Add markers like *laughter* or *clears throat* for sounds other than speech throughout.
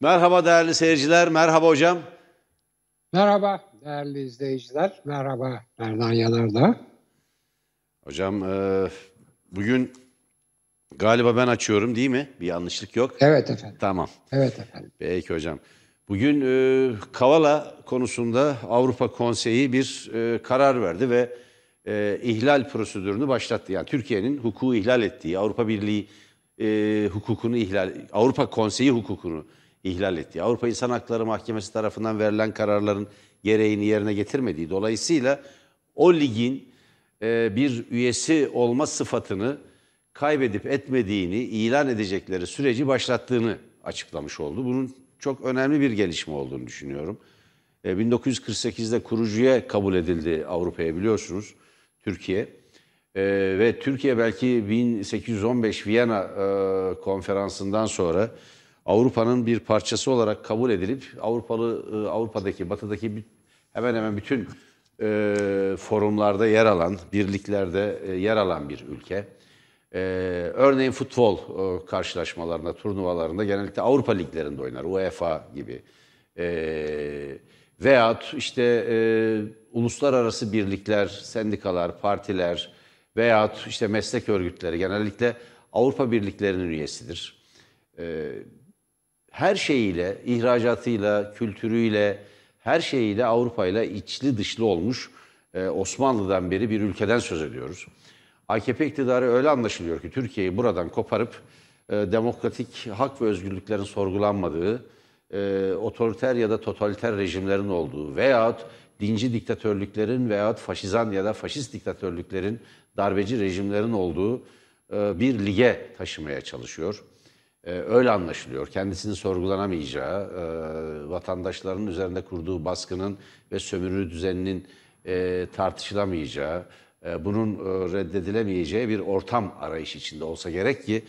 Merhaba değerli seyirciler, merhaba hocam. Merhaba değerli izleyiciler, merhaba Erdan Yanardağ. Hocam e, bugün galiba ben açıyorum değil mi? Bir yanlışlık yok. Evet efendim. Tamam. Evet efendim. Peki hocam. Bugün e, Kavala konusunda Avrupa Konseyi bir e, karar verdi ve e, ihlal prosedürünü başlattı. Yani Türkiye'nin hukuku ihlal ettiği, Avrupa Birliği e, hukukunu ihlal, Avrupa Konseyi hukukunu ihlal ettiği, Avrupa İnsan Hakları Mahkemesi tarafından verilen kararların gereğini yerine getirmediği dolayısıyla o ligin e, bir üyesi olma sıfatını kaybedip etmediğini ilan edecekleri süreci başlattığını açıklamış oldu. Bunun çok önemli bir gelişme olduğunu düşünüyorum. E, 1948'de kurucuya kabul edildi Avrupa'ya biliyorsunuz Türkiye. E, ve Türkiye belki 1815 Viyana e, konferansından sonra Avrupa'nın bir parçası olarak kabul edilip Avrupalı e, Avrupa'daki batıdaki hemen hemen bütün e, forumlarda yer alan, birliklerde e, yer alan bir ülke. E, örneğin futbol e, karşılaşmalarında, turnuvalarında genellikle Avrupa liglerinde oynar. UEFA gibi. E, veyahut işte e, uluslararası birlikler, sendikalar, partiler veyahut işte meslek örgütleri genellikle Avrupa birliklerinin üyesidir. E, her şeyiyle, ihracatıyla, kültürüyle, her şeyiyle Avrupa ile içli dışlı olmuş e, Osmanlı'dan beri bir ülkeden söz ediyoruz. AKP iktidarı öyle anlaşılıyor ki Türkiye'yi buradan koparıp e, demokratik hak ve özgürlüklerin sorgulanmadığı, e, otoriter ya da totaliter rejimlerin olduğu veyahut dinci diktatörlüklerin veyahut faşizan ya da faşist diktatörlüklerin, darbeci rejimlerin olduğu bir lige taşımaya çalışıyor. E, öyle anlaşılıyor. Kendisini sorgulanamayacağı, e, vatandaşların üzerinde kurduğu baskının ve sömürü düzeninin e, tartışılamayacağı, e, bunun e, reddedilemeyeceği bir ortam arayış içinde olsa gerek ki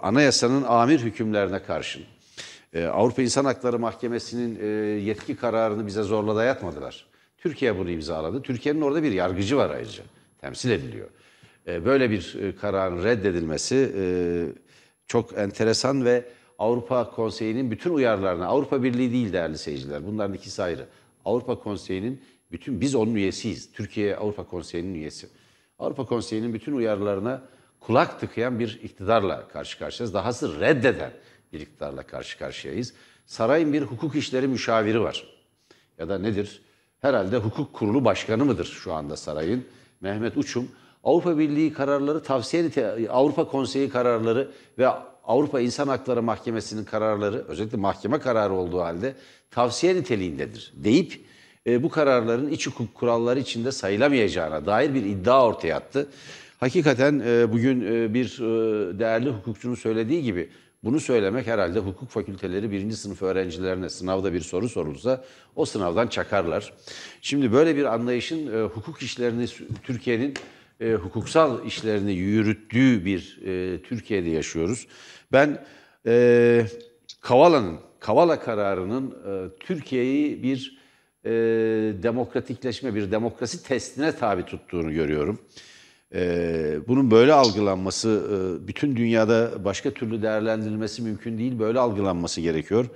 anayasanın amir hükümlerine karşın Avrupa İnsan Hakları Mahkemesi'nin yetki kararını bize zorla dayatmadılar. Türkiye bunu imzaladı. Türkiye'nin orada bir yargıcı var ayrıca. Temsil ediliyor. Böyle bir kararın reddedilmesi çok enteresan ve Avrupa Konseyi'nin bütün uyarılarına, Avrupa Birliği değil değerli seyirciler, bunların ikisi ayrı. Avrupa Konseyi'nin bütün, biz onun üyesiyiz. Türkiye Avrupa Konseyi'nin üyesi. Avrupa Konseyi'nin bütün uyarılarına kulak tıkayan bir iktidarla karşı karşıyayız. Dahası reddeden bir iktidarla karşı karşıyayız. Sarayın bir hukuk işleri müşaviri var. Ya da nedir? Herhalde hukuk kurulu başkanı mıdır şu anda sarayın? Mehmet Uçum. Avrupa Birliği kararları, tavsiye Avrupa Konseyi kararları ve Avrupa İnsan Hakları Mahkemesi'nin kararları, özellikle mahkeme kararı olduğu halde tavsiye niteliğindedir deyip e, bu kararların iç hukuk kuralları içinde sayılamayacağına dair bir iddia ortaya attı. Hakikaten e, bugün e, bir e, değerli hukukçunun söylediği gibi bunu söylemek herhalde hukuk fakülteleri birinci sınıf öğrencilerine sınavda bir soru sorulsa o sınavdan çakarlar. Şimdi böyle bir anlayışın e, hukuk işlerini Türkiye'nin e, hukuksal işlerini yürüttüğü bir e, Türkiye'de yaşıyoruz. Ben e, Kavala'nın, Kavala kararının e, Türkiye'yi bir e, demokratikleşme, bir demokrasi testine tabi tuttuğunu görüyorum. E, bunun böyle algılanması, e, bütün dünyada başka türlü değerlendirilmesi mümkün değil, böyle algılanması gerekiyor.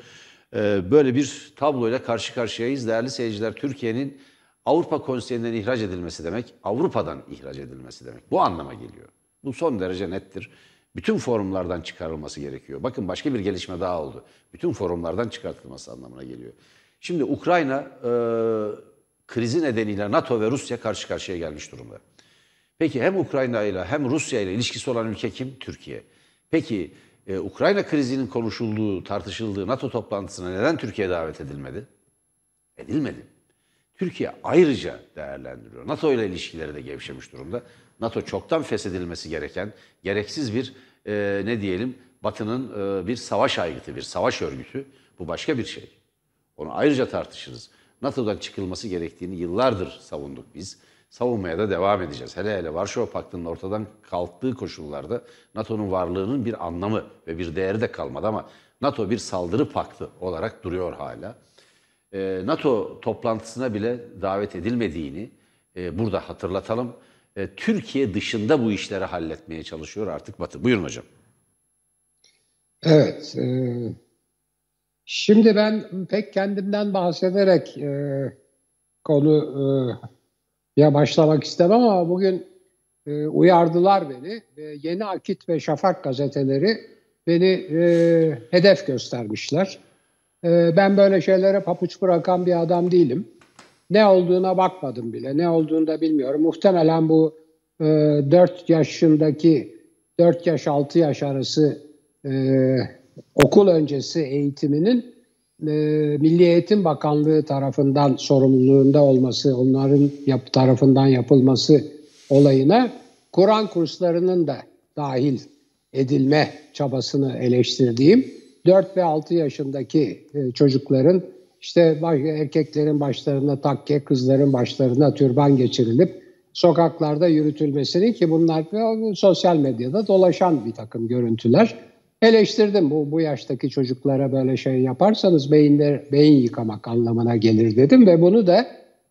E, böyle bir tabloyla karşı karşıyayız. Değerli seyirciler, Türkiye'nin Avrupa Konseyi'nden ihraç edilmesi demek, Avrupa'dan ihraç edilmesi demek. Bu anlama geliyor. Bu son derece nettir. Bütün forumlardan çıkarılması gerekiyor. Bakın başka bir gelişme daha oldu. Bütün forumlardan çıkartılması anlamına geliyor. Şimdi Ukrayna e, krizi nedeniyle NATO ve Rusya karşı karşıya gelmiş durumda. Peki hem Ukrayna ile hem Rusya ile ilişkisi olan ülke kim? Türkiye. Peki e, Ukrayna krizinin konuşulduğu, tartışıldığı NATO toplantısına neden Türkiye davet edilmedi? Edilmedi. Türkiye ayrıca değerlendiriyor. NATO ile ilişkileri de gevşemiş durumda. NATO çoktan feshedilmesi gereken gereksiz bir e, ne diyelim Batı'nın e, bir savaş aygıtı, bir savaş örgütü. Bu başka bir şey. Onu ayrıca tartışırız. NATO'dan çıkılması gerektiğini yıllardır savunduk biz. Savunmaya da devam edeceğiz. Hele hele Varşova Paktı'nın ortadan kalktığı koşullarda NATO'nun varlığının bir anlamı ve bir değeri de kalmadı ama NATO bir saldırı paktı olarak duruyor hala. Ee, NATO toplantısına bile davet edilmediğini e, burada hatırlatalım. E, Türkiye dışında bu işleri halletmeye çalışıyor artık Batı. Buyurun hocam. Evet. E, Şimdi ben pek kendimden bahsederek konu ya başlamak istemem ama bugün uyardılar beni Yeni Akit ve Şafak gazeteleri beni hedef göstermişler. E, ben böyle şeylere papuç bırakan bir adam değilim. Ne olduğuna bakmadım bile. Ne olduğunu da bilmiyorum. Muhtemelen bu e, 4 yaşındaki 4 yaş 6 yaş arası e, okul öncesi eğitiminin e, Milli Eğitim Bakanlığı tarafından sorumluluğunda olması, onların yap, tarafından yapılması olayına Kur'an kurslarının da dahil edilme çabasını eleştirdiğim 4 ve 6 yaşındaki e, çocukların işte erkeklerin başlarına takke, kızların başlarına türban geçirilip sokaklarda yürütülmesini ki bunlar sosyal medyada dolaşan bir takım görüntüler. Eleştirdim bu, bu yaştaki çocuklara böyle şey yaparsanız beyinler, beyin yıkamak anlamına gelir dedim ve bunu da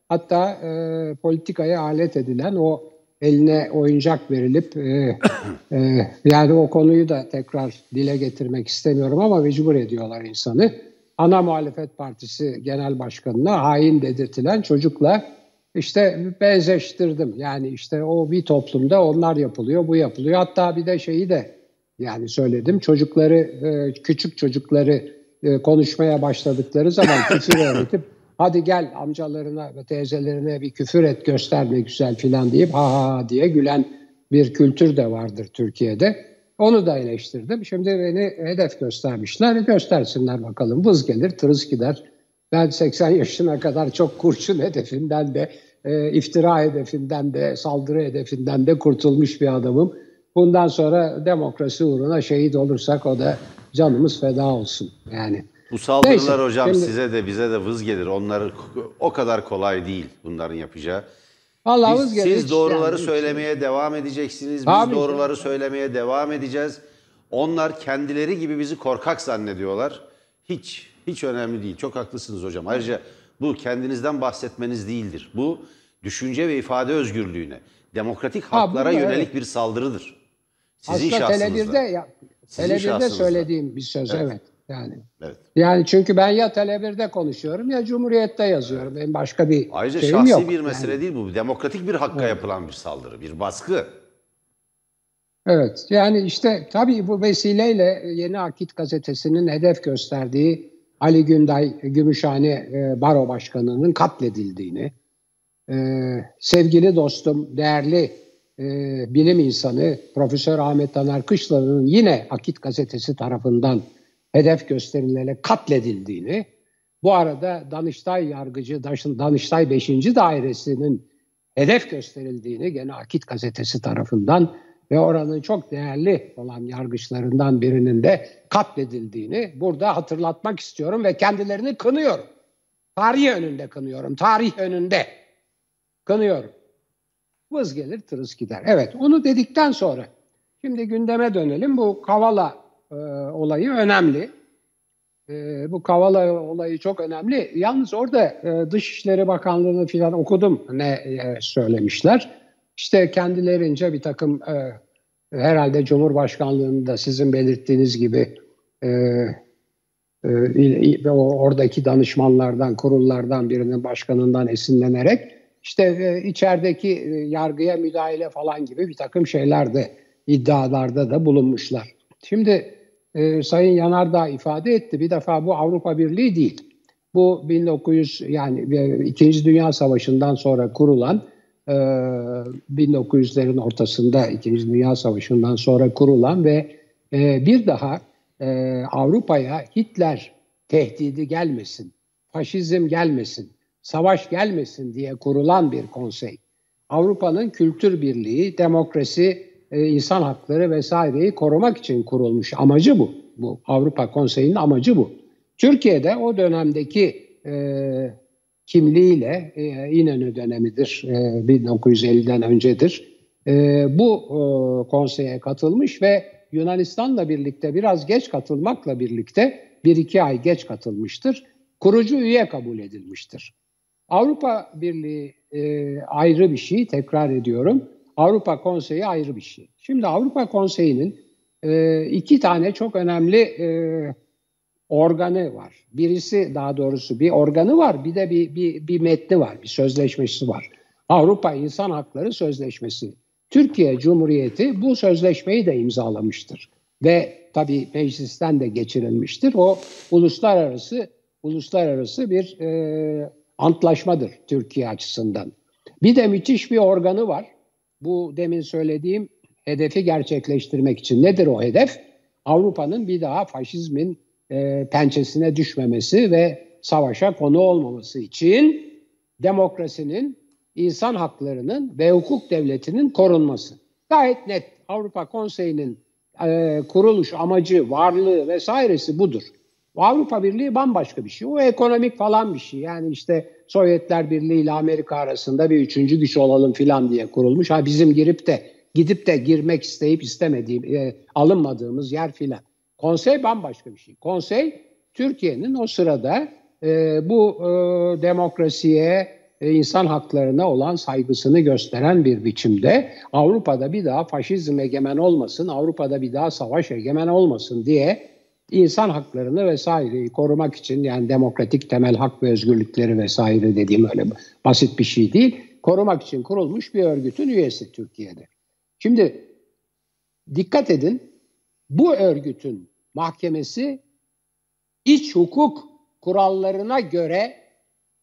hatta e, politikaya alet edilen o eline oyuncak verilip e, e, yani o konuyu da tekrar dile getirmek istemiyorum ama mecbur ediyorlar insanı. Ana muhalefet partisi genel başkanına hain dedirtilen çocukla işte benzeştirdim. Yani işte o bir toplumda onlar yapılıyor, bu yapılıyor. Hatta bir de şeyi de yani söyledim. Çocukları, e, küçük çocukları e, konuşmaya başladıkları zaman *laughs* küfür öğretip hadi gel amcalarına ve teyzelerine bir küfür et göster ne güzel filan deyip ha ha diye gülen bir kültür de vardır Türkiye'de. Onu da eleştirdim. Şimdi beni hedef göstermişler. Göstersinler bakalım. Vız gelir, tırıs gider. Ben 80 yaşına kadar çok kurşun hedefinden de, e, iftira hedefinden de, saldırı hedefinden de kurtulmuş bir adamım. Bundan sonra demokrasi uğruna şehit olursak o da canımız feda olsun. Yani bu saldırılar Neyse, hocam şimdi, size de bize de vız gelir. Onlar o kadar kolay değil bunların yapacağı. Vallahi Biz, vız gelir. Siz doğruları yani. söylemeye devam edeceksiniz. Biz Abi, doğruları söylemeye devam edeceğiz. Onlar kendileri gibi bizi korkak zannediyorlar. Hiç hiç önemli değil. Çok haklısınız hocam. Ayrıca bu kendinizden bahsetmeniz değildir. Bu düşünce ve ifade özgürlüğüne, demokratik haklara ha, yönelik evet. bir saldırıdır. Sizin Aslında Tele1'de ya, Tele1'de söylediğim bir söz evet. evet. Yani. Evet. Yani çünkü ben ya Tele1'de konuşuyorum ya Cumhuriyet'te yazıyorum. Benim başka bir Ayrıca şeyim şahsi yok. bir mesele yani. değil bu. Demokratik bir hakka evet. yapılan bir saldırı, bir baskı. Evet. Yani işte tabii bu vesileyle Yeni Akit gazetesinin hedef gösterdiği Ali Günday Gümüşhane e, Baro Başkanı'nın katledildiğini, e, sevgili dostum, değerli e, bilim insanı Profesör Ahmet Taner Kışlalı'nın yine Akit gazetesi tarafından hedef gösterilerek katledildiğini, bu arada Danıştay Yargıcı, Danıştay 5. Dairesi'nin hedef gösterildiğini gene Akit gazetesi tarafından ve oranın çok değerli olan yargıçlarından birinin de katledildiğini burada hatırlatmak istiyorum ve kendilerini kınıyorum. Tarih önünde kınıyorum, tarih önünde kınıyorum. Vız gelir tırıs gider. Evet onu dedikten sonra şimdi gündeme dönelim. Bu Kavala e, olayı önemli. E, bu Kavala olayı çok önemli. Yalnız orada e, Dışişleri Bakanlığı'nı falan okudum ne e, söylemişler. İşte kendilerince bir takım e, herhalde Cumhurbaşkanlığı'nda sizin belirttiğiniz gibi e, e, oradaki danışmanlardan, kurullardan birinin başkanından esinlenerek işte e, içerideki e, yargıya müdahale falan gibi bir takım şeyler de iddialarda da bulunmuşlar. Şimdi e, Sayın Yanardağ ifade etti bir defa bu Avrupa Birliği değil. Bu 1900 yani e, Dünya Savaşı'ndan sonra kurulan 1900'lerin ee, ortasında İkinci Dünya Savaşı'ndan sonra kurulan ve e, bir daha e, Avrupa'ya Hitler tehdidi gelmesin, faşizm gelmesin, savaş gelmesin diye kurulan bir konsey. Avrupa'nın kültür birliği, demokrasi, e, insan hakları vesaireyi korumak için kurulmuş. Amacı bu. Bu Avrupa Konseyi'nin amacı bu. Türkiye'de o dönemdeki e, kimliğiyle e, İnönü dönemidir, e, 1950'den öncedir. E, bu e, konseye katılmış ve Yunanistan'la birlikte biraz geç katılmakla birlikte bir iki ay geç katılmıştır. Kurucu üye kabul edilmiştir. Avrupa Birliği e, ayrı bir şey, tekrar ediyorum. Avrupa Konseyi ayrı bir şey. Şimdi Avrupa Konseyi'nin e, iki tane çok önemli e, organı var. Birisi daha doğrusu bir organı var bir de bir, bir, bir metni var, bir sözleşmesi var. Avrupa İnsan Hakları Sözleşmesi. Türkiye Cumhuriyeti bu sözleşmeyi de imzalamıştır. Ve tabii meclisten de geçirilmiştir. O uluslararası uluslararası bir e, antlaşmadır Türkiye açısından. Bir de müthiş bir organı var. Bu demin söylediğim hedefi gerçekleştirmek için. Nedir o hedef? Avrupa'nın bir daha faşizmin e, pençesine düşmemesi ve savaşa konu olmaması için demokrasinin, insan haklarının ve hukuk devletinin korunması. Gayet net. Avrupa Konseyi'nin e, kuruluş amacı, varlığı vesairesi budur. Avrupa Birliği bambaşka bir şey. O ekonomik falan bir şey. Yani işte Sovyetler Birliği ile Amerika arasında bir üçüncü güç olalım filan diye kurulmuş. Ha bizim girip de gidip de girmek isteyip istemediğim, e, alınmadığımız yer filan. Konsey bambaşka bir şey. Konsey Türkiye'nin o sırada e, bu e, demokrasiye, e, insan haklarına olan saygısını gösteren bir biçimde Avrupa'da bir daha faşizm egemen olmasın, Avrupa'da bir daha savaş egemen olmasın diye insan haklarını vesaireyi korumak için yani demokratik temel hak ve özgürlükleri vesaire dediğim öyle basit bir şey değil. Korumak için kurulmuş bir örgütün üyesi Türkiye'de. Şimdi dikkat edin bu örgütün mahkemesi iç hukuk kurallarına göre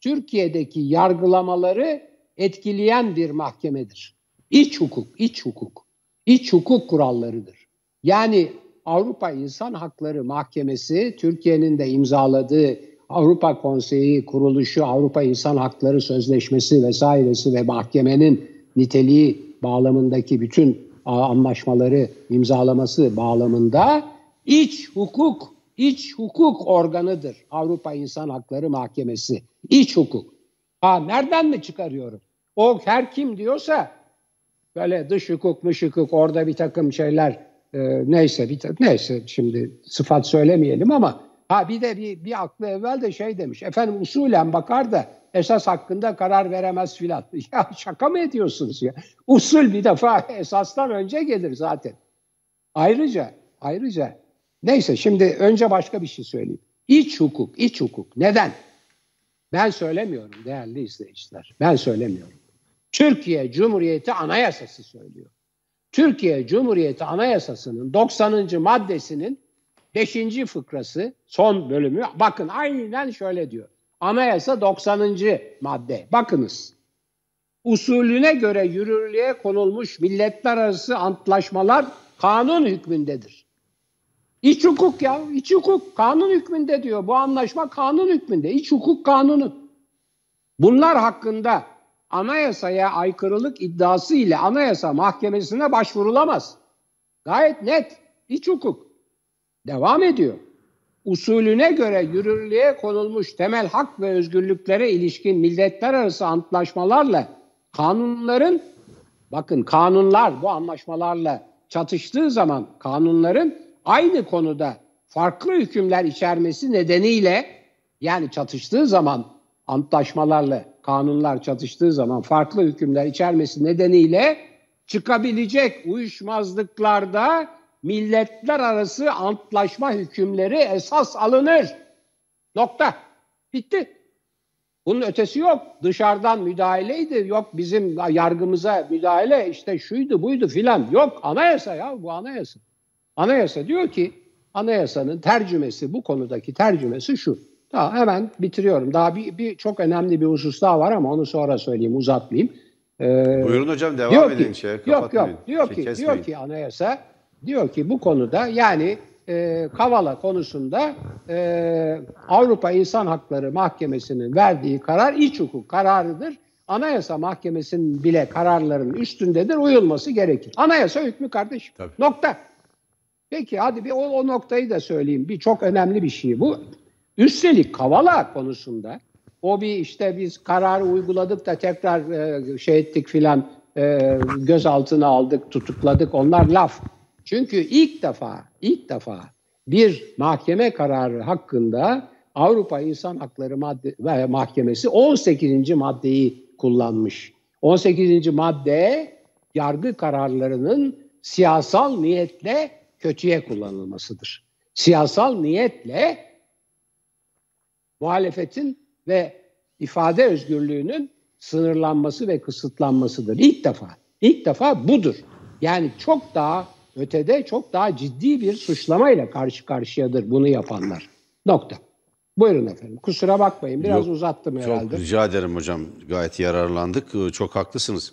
Türkiye'deki yargılamaları etkileyen bir mahkemedir. İç hukuk, iç hukuk, iç hukuk kurallarıdır. Yani Avrupa İnsan Hakları Mahkemesi Türkiye'nin de imzaladığı Avrupa Konseyi kuruluşu, Avrupa İnsan Hakları Sözleşmesi vesairesi ve mahkemenin niteliği bağlamındaki bütün anlaşmaları imzalaması bağlamında iç hukuk, iç hukuk organıdır Avrupa İnsan Hakları Mahkemesi. İç hukuk. Ha nereden mi çıkarıyorum? O her kim diyorsa böyle dış hukuk, mış hukuk orada bir takım şeyler e, neyse bir neyse şimdi sıfat söylemeyelim ama ha bir de bir, bir aklı evvel de şey demiş. Efendim usulen bakar da esas hakkında karar veremez filan. *laughs* Ya şaka mı ediyorsunuz ya? Usul bir defa *laughs* esastan önce gelir zaten. Ayrıca ayrıca neyse şimdi önce başka bir şey söyleyeyim. İç hukuk, iç hukuk. Neden? Ben söylemiyorum değerli izleyiciler. Ben söylemiyorum. Türkiye Cumhuriyeti Anayasası söylüyor. Türkiye Cumhuriyeti Anayasası'nın 90. maddesinin 5. fıkrası son bölümü bakın aynen şöyle diyor. Anayasa 90. madde. Bakınız. Usulüne göre yürürlüğe konulmuş milletler arası antlaşmalar kanun hükmündedir. İç hukuk ya, iç hukuk kanun hükmünde diyor. Bu anlaşma kanun hükmünde. İç hukuk kanunu. Bunlar hakkında anayasaya aykırılık iddiası ile anayasa mahkemesine başvurulamaz. Gayet net. İç hukuk. Devam ediyor usulüne göre yürürlüğe konulmuş temel hak ve özgürlüklere ilişkin milletler arası antlaşmalarla kanunların bakın kanunlar bu anlaşmalarla çatıştığı zaman kanunların aynı konuda farklı hükümler içermesi nedeniyle yani çatıştığı zaman antlaşmalarla kanunlar çatıştığı zaman farklı hükümler içermesi nedeniyle çıkabilecek uyuşmazlıklarda milletler arası antlaşma hükümleri esas alınır. Nokta. Bitti. Bunun ötesi yok. Dışarıdan müdahaleydi. Yok bizim yargımıza müdahale işte şuydu buydu filan. Yok anayasa ya bu anayasa. Anayasa diyor ki anayasanın tercümesi bu konudaki tercümesi şu. Daha hemen bitiriyorum. Daha bir, bir çok önemli bir husus daha var ama onu sonra söyleyeyim uzatmayayım. Ee, Buyurun hocam devam diyor edin. Ki, şey, yok yok diyor şey, ki diyor ki anayasa diyor ki bu konuda yani e, Kavala konusunda e, Avrupa İnsan Hakları Mahkemesi'nin verdiği karar iç hukuk kararıdır. Anayasa Mahkemesi'nin bile kararlarının üstündedir, uyulması gerekir. Anayasa hükmü kardeşim. Tabii. Nokta. Peki hadi bir o, o noktayı da söyleyeyim. Bir çok önemli bir şey bu. Üstelik Kavala konusunda o bir işte biz kararı uyguladık da tekrar e, şey ettik filan e, gözaltına aldık, tutukladık. Onlar laf. Çünkü ilk defa, ilk defa bir mahkeme kararı hakkında Avrupa İnsan Hakları Madde Mahkemesi 18. maddeyi kullanmış. 18. madde yargı kararlarının siyasal niyetle kötüye kullanılmasıdır. Siyasal niyetle muhalefetin ve ifade özgürlüğünün sınırlanması ve kısıtlanmasıdır. İlk defa. İlk defa budur. Yani çok daha ötede çok daha ciddi bir suçlamayla karşı karşıyadır bunu yapanlar. Nokta. Buyurun efendim. Kusura bakmayın. Biraz Yok, uzattım herhalde. Çok rica ederim hocam. Gayet yararlandık. Ee, Çok haklısınız.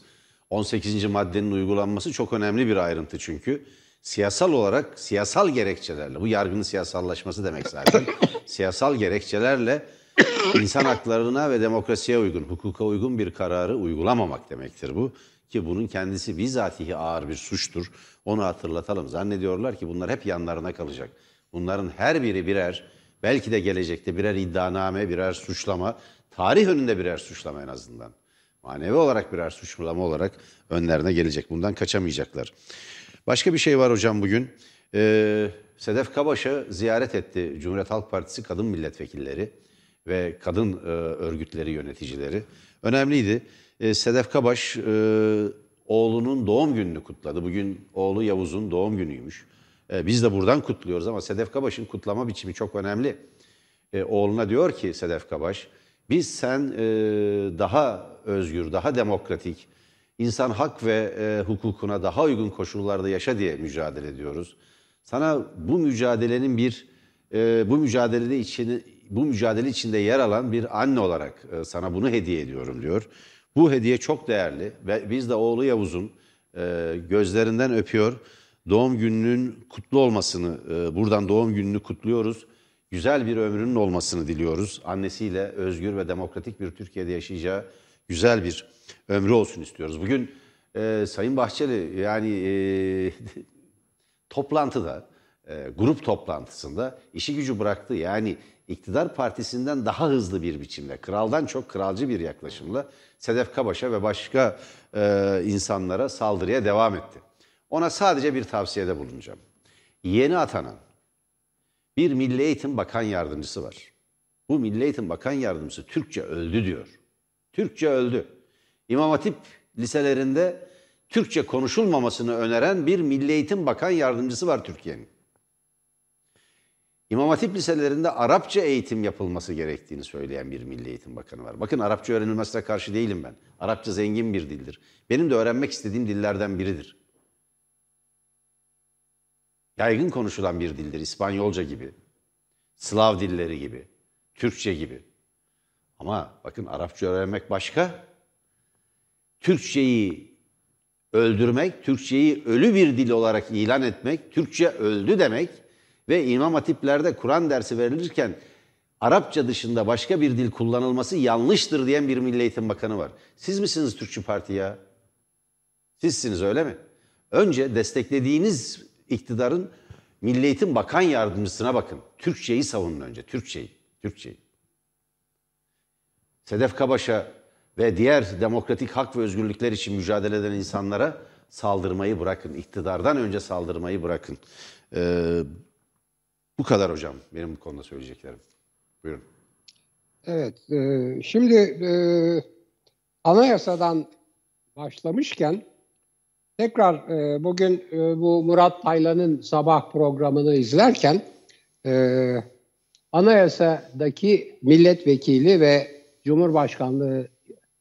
18. maddenin uygulanması çok önemli bir ayrıntı çünkü. Siyasal olarak siyasal gerekçelerle, bu yargının siyasallaşması demek zaten. *coughs* siyasal gerekçelerle insan haklarına ve demokrasiye uygun, hukuka uygun bir kararı uygulamamak demektir bu. Ki bunun kendisi bizatihi ağır bir suçtur. Onu hatırlatalım. Zannediyorlar ki bunlar hep yanlarına kalacak. Bunların her biri birer, belki de gelecekte birer iddianame, birer suçlama, tarih önünde birer suçlama en azından. Manevi olarak birer suçlama olarak önlerine gelecek. Bundan kaçamayacaklar. Başka bir şey var hocam bugün. Ee, Sedef Kabaş'ı ziyaret etti Cumhuriyet Halk Partisi kadın milletvekilleri ve kadın e, örgütleri yöneticileri. Önemliydi. E, Sedef Kabaş e, oğlunun doğum gününü kutladı. Bugün oğlu Yavuz'un doğum günüymüş. E, biz de buradan kutluyoruz ama Sedef Kabaş'ın kutlama biçimi çok önemli. E, oğluna diyor ki Sedef Kabaş, biz sen e, daha özgür, daha demokratik, insan hak ve e, hukukuna daha uygun koşullarda yaşa diye mücadele ediyoruz. Sana bu mücadelenin bir, e, bu mücadelede içini, bu mücadele içinde yer alan bir anne olarak e, sana bunu hediye ediyorum diyor. Bu hediye çok değerli ve biz de oğlu Yavuz'un e, gözlerinden öpüyor. Doğum gününün kutlu olmasını, e, buradan doğum gününü kutluyoruz. Güzel bir ömrünün olmasını diliyoruz. Annesiyle özgür ve demokratik bir Türkiye'de yaşayacağı güzel bir ömrü olsun istiyoruz. Bugün e, Sayın Bahçeli yani e, *laughs* toplantıda, e, grup toplantısında işi gücü bıraktı. Yani iktidar partisinden daha hızlı bir biçimde, kraldan çok kralcı bir yaklaşımla Sedef Kabaş'a ve başka e, insanlara saldırıya devam etti. Ona sadece bir tavsiyede bulunacağım. Yeni atanan bir Milli Eğitim Bakan Yardımcısı var. Bu Milli Eğitim Bakan Yardımcısı Türkçe öldü diyor. Türkçe öldü. İmam Hatip liselerinde Türkçe konuşulmamasını öneren bir Milli Eğitim Bakan Yardımcısı var Türkiye'nin. İmam Hatip liselerinde Arapça eğitim yapılması gerektiğini söyleyen bir Milli Eğitim Bakanı var. Bakın Arapça öğrenilmesine karşı değilim ben. Arapça zengin bir dildir. Benim de öğrenmek istediğim dillerden biridir. Yaygın konuşulan bir dildir. İspanyolca gibi, Slav dilleri gibi, Türkçe gibi. Ama bakın Arapça öğrenmek başka. Türkçeyi öldürmek, Türkçeyi ölü bir dil olarak ilan etmek, Türkçe öldü demek ve İmam Hatiplerde Kur'an dersi verilirken Arapça dışında başka bir dil kullanılması yanlıştır diyen bir Milli Eğitim Bakanı var. Siz misiniz Türkçü Parti ya? Sizsiniz öyle mi? Önce desteklediğiniz iktidarın Milli Eğitim Bakan Yardımcısına bakın. Türkçeyi savunun önce, Türkçeyi, Türkçeyi. Sedef Kabaş'a ve diğer demokratik hak ve özgürlükler için mücadele eden insanlara saldırmayı bırakın. İktidardan önce saldırmayı bırakın. Ee, bu kadar hocam benim bu konuda söyleyeceklerim. Buyurun. Evet, e, şimdi e, anayasadan başlamışken tekrar e, bugün e, bu Murat Taylan'ın sabah programını izlerken e, anayasadaki milletvekili ve Cumhurbaşkanlığı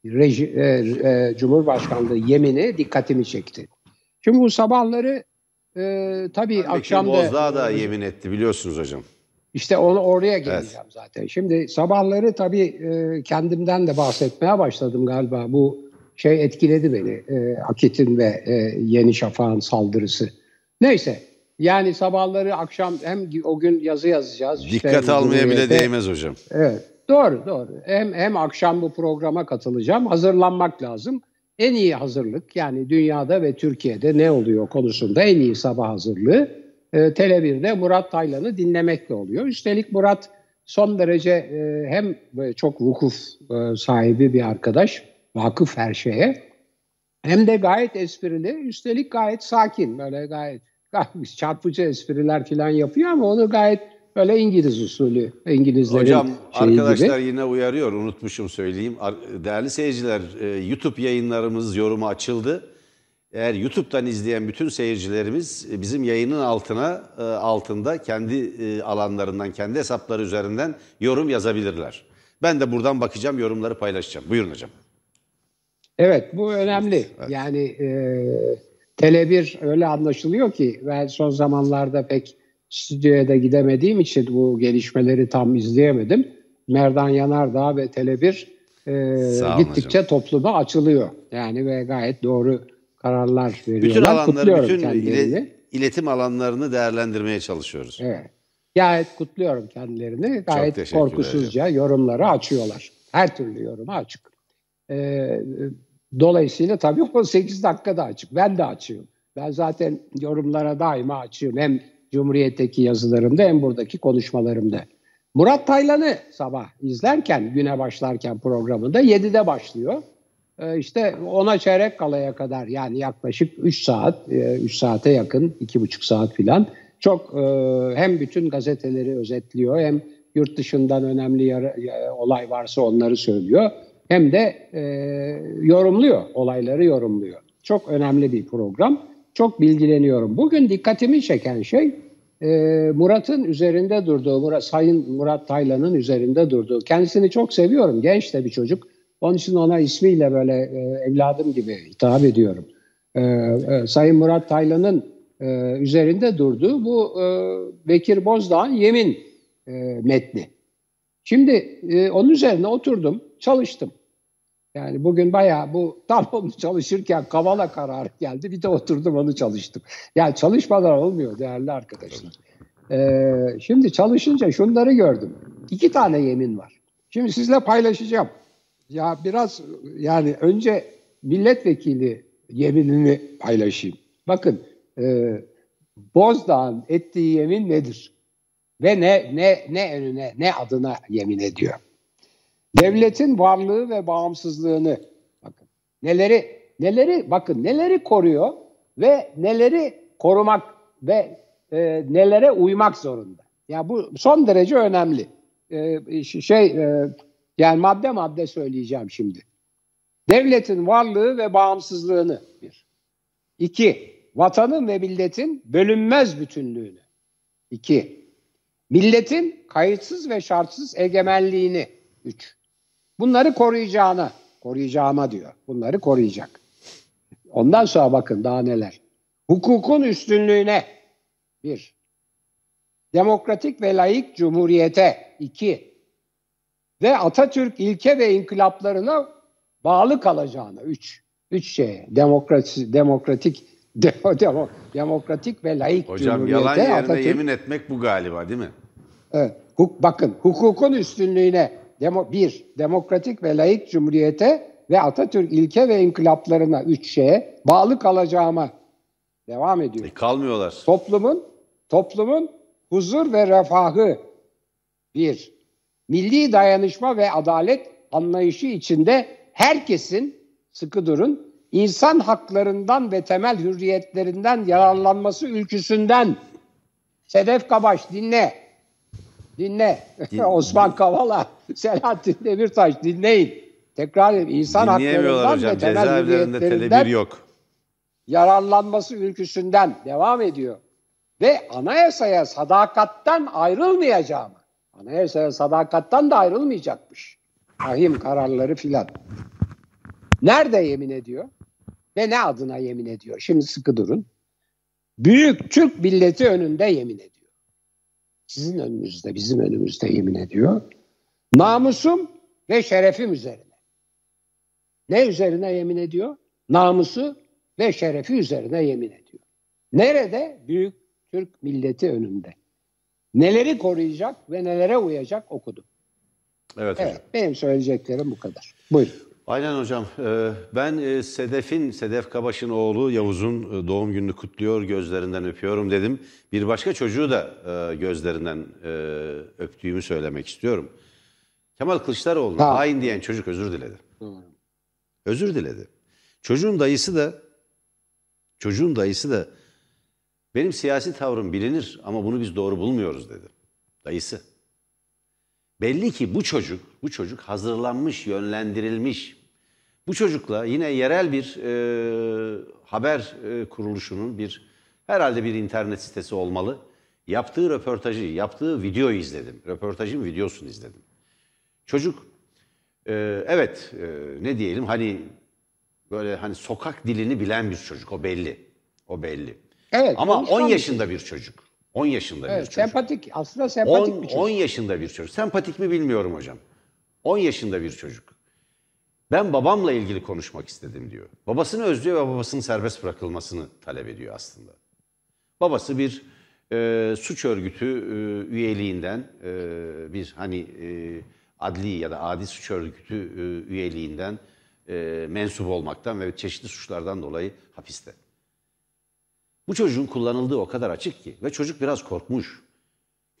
reji, e, e, Cumhurbaşkanlığı yemini dikkatimi çekti. Şimdi bu sabahları e, tabii akşam da Bozdağ da yemin etti biliyorsunuz hocam. işte onu oraya geleceğim zaten. Şimdi sabahları tabii e, kendimden de bahsetmeye başladım galiba. Bu şey etkiledi beni. E, Akit'in ve e, Yeni Şafak'ın saldırısı. Neyse. Yani sabahları akşam hem o gün yazı yazacağız. işte Dikkat almaya bile değmez hocam. Evet. Doğru doğru. Hem hem akşam bu programa katılacağım. Hazırlanmak lazım. En iyi hazırlık yani dünyada ve Türkiye'de ne oluyor konusunda en iyi sabah hazırlığı e, Tele1'de Murat Taylan'ı dinlemekle oluyor. Üstelik Murat son derece e, hem çok vukuf e, sahibi bir arkadaş, vakıf her şeye hem de gayet esprili, üstelik gayet sakin, böyle gayet, gayet çarpıcı espriler falan yapıyor ama onu gayet böyle İngiliz usulü, İngilizlerin Hocam arkadaşlar gibi. yine uyarıyor unutmuşum söyleyeyim. Değerli seyirciler e, YouTube yayınlarımız yorumu açıldı. eğer YouTube'dan izleyen bütün seyircilerimiz e, bizim yayının altına e, altında kendi alanlarından, kendi hesapları üzerinden yorum yazabilirler. Ben de buradan bakacağım, yorumları paylaşacağım. Buyurun hocam. Evet bu önemli. Yani e, Tele1 öyle anlaşılıyor ki ben son zamanlarda pek stüdyoya da gidemediğim için bu gelişmeleri tam izleyemedim. Merdan Yanardağ ve Tele1 e, gittikçe hocam. topluma açılıyor. Yani ve gayet doğru kararlar veriyorlar. Bütün alanları, Kutluyorum bütün kendilerini. ile- iletim alanlarını değerlendirmeye çalışıyoruz. Evet. Gayet kutluyorum kendilerini. Gayet korkusuzca yorumları açıyorlar. Her türlü yoruma açık. Ee, dolayısıyla tabii *laughs* 18 dakikada açık. Ben de açıyorum. Ben zaten yorumlara daima açıyorum. Hem Cumhuriyet'teki yazılarımda hem buradaki konuşmalarımda. Murat Taylan'ı sabah izlerken, güne başlarken programında 7'de başlıyor. Ee, işte ona çeyrek kalaya kadar yani yaklaşık 3 saat, 3 saate yakın, 2,5 saat filan çok e, hem bütün gazeteleri özetliyor hem yurt dışından önemli yara- ya- olay varsa onları söylüyor. Hem de e, yorumluyor, olayları yorumluyor. Çok önemli bir program. Çok bilgileniyorum. Bugün dikkatimi çeken şey e, Murat'ın üzerinde durduğu, Murat, Sayın Murat Taylan'ın üzerinde durduğu. Kendisini çok seviyorum. Genç de bir çocuk. Onun için ona ismiyle böyle e, evladım gibi hitap ediyorum. E, e, Sayın Murat Taylan'ın e, üzerinde durduğu bu Bekir Bozdağ'ın yemin metni. Şimdi onun üzerine oturdum, çalıştım. Yani bugün bayağı bu *laughs* tam onu çalışırken Kavala kararı geldi. Bir de oturdum onu çalıştım. Yani çalışmadan olmuyor değerli arkadaşlar. Ee, şimdi çalışınca şunları gördüm. İki tane yemin var. Şimdi sizle paylaşacağım. Ya biraz yani önce milletvekili yeminini paylaşayım. Bakın e, Bozdağ'ın ettiği yemin nedir? Ve ne ne ne önüne ne adına yemin ediyor? Devletin varlığı ve bağımsızlığını bakın neleri neleri bakın neleri koruyor ve neleri korumak ve e, nelere uymak zorunda. Ya bu son derece önemli. E, şey e, yani madde madde söyleyeceğim şimdi. Devletin varlığı ve bağımsızlığını bir. İki, vatanın ve milletin bölünmez bütünlüğünü. İki, milletin kayıtsız ve şartsız egemenliğini. Üç, bunları koruyacağına, koruyacağıma diyor. Bunları koruyacak. Ondan sonra bakın daha neler. Hukukun üstünlüğüne. Bir, demokratik ve layık cumhuriyete. iki, ve Atatürk ilke ve inkılaplarına bağlı kalacağına. Üç. Üç şeye. Demokrasi, demokratik *laughs* demo, demo, demokratik ve layık Hocam cumhuriyete yalan yerine Atatürk, yemin etmek bu galiba değil mi? Evet, huk, bakın hukukun üstünlüğüne demo, bir, demokratik ve layık cumhuriyete ve Atatürk ilke ve inkılaplarına üç şeye bağlı kalacağıma devam ediyor. E, kalmıyorlar. Toplumun toplumun huzur ve refahı bir milli dayanışma ve adalet anlayışı içinde herkesin sıkı durun insan haklarından ve temel hürriyetlerinden yararlanması ülküsünden Sedef Kabaş dinle. Dinle. Din- *laughs* Osman Kavala, Selahattin Demirtaş dinleyin. Tekrar. İnsan haklarından hocam. ve temel hürriyetlerinden tele1 yok. yararlanması ülküsünden devam ediyor. Ve anayasaya sadakattan ayrılmayacağım. Anayasaya sadakattan da ayrılmayacakmış. Rahim kararları filan. Nerede yemin ediyor? Ve ne adına yemin ediyor? Şimdi sıkı durun. Büyük Türk milleti önünde yemin ediyor. Sizin önünüzde, bizim önümüzde yemin ediyor. Namusum ve şerefim üzerine. Ne üzerine yemin ediyor? Namusu ve şerefi üzerine yemin ediyor. Nerede? Büyük Türk milleti önünde. Neleri koruyacak ve nelere uyacak okudum. Evet, hocam. Evet, benim söyleyeceklerim bu kadar. Buyurun. Aynen hocam. Ee, Ben e, Sedef'in, Sedef Kabaş'ın oğlu Yavuz'un e, doğum gününü kutluyor, gözlerinden öpüyorum dedim. Bir başka çocuğu da e, gözlerinden öptüğümü söylemek istiyorum. Kemal Kılıçdaroğlu'na Ha. hain diyen çocuk özür diledi. Özür diledi. Çocuğun dayısı da çocuğun dayısı da benim siyasi tavrım bilinir ama bunu biz doğru bulmuyoruz dedi. Dayısı. Belli ki bu çocuk, bu çocuk hazırlanmış, yönlendirilmiş. Bu çocukla yine yerel bir e, haber e, kuruluşunun bir herhalde bir internet sitesi olmalı. Yaptığı röportajı, yaptığı videoyu izledim. Röportajın videosunu izledim. Çocuk e, evet e, ne diyelim hani böyle hani sokak dilini bilen bir çocuk o belli. O belli. Evet. Ama konuşkan 10 bir yaşında bir çocuk. 10 yaşında bir Evet, çocuk. sempatik. Aslında sempatik 10, bir çocuk. 10 yaşında bir çocuk. Sempatik mi bilmiyorum hocam. 10 yaşında bir çocuk. Ben babamla ilgili konuşmak istedim diyor. Babasını özlüyor ve babasının serbest bırakılmasını talep ediyor aslında. Babası bir e, suç örgütü e, üyeliğinden e, bir hani e, adli ya da adi suç örgütü e, üyeliğinden e, mensup olmaktan ve çeşitli suçlardan dolayı hapiste. Bu çocuğun kullanıldığı o kadar açık ki ve çocuk biraz korkmuş.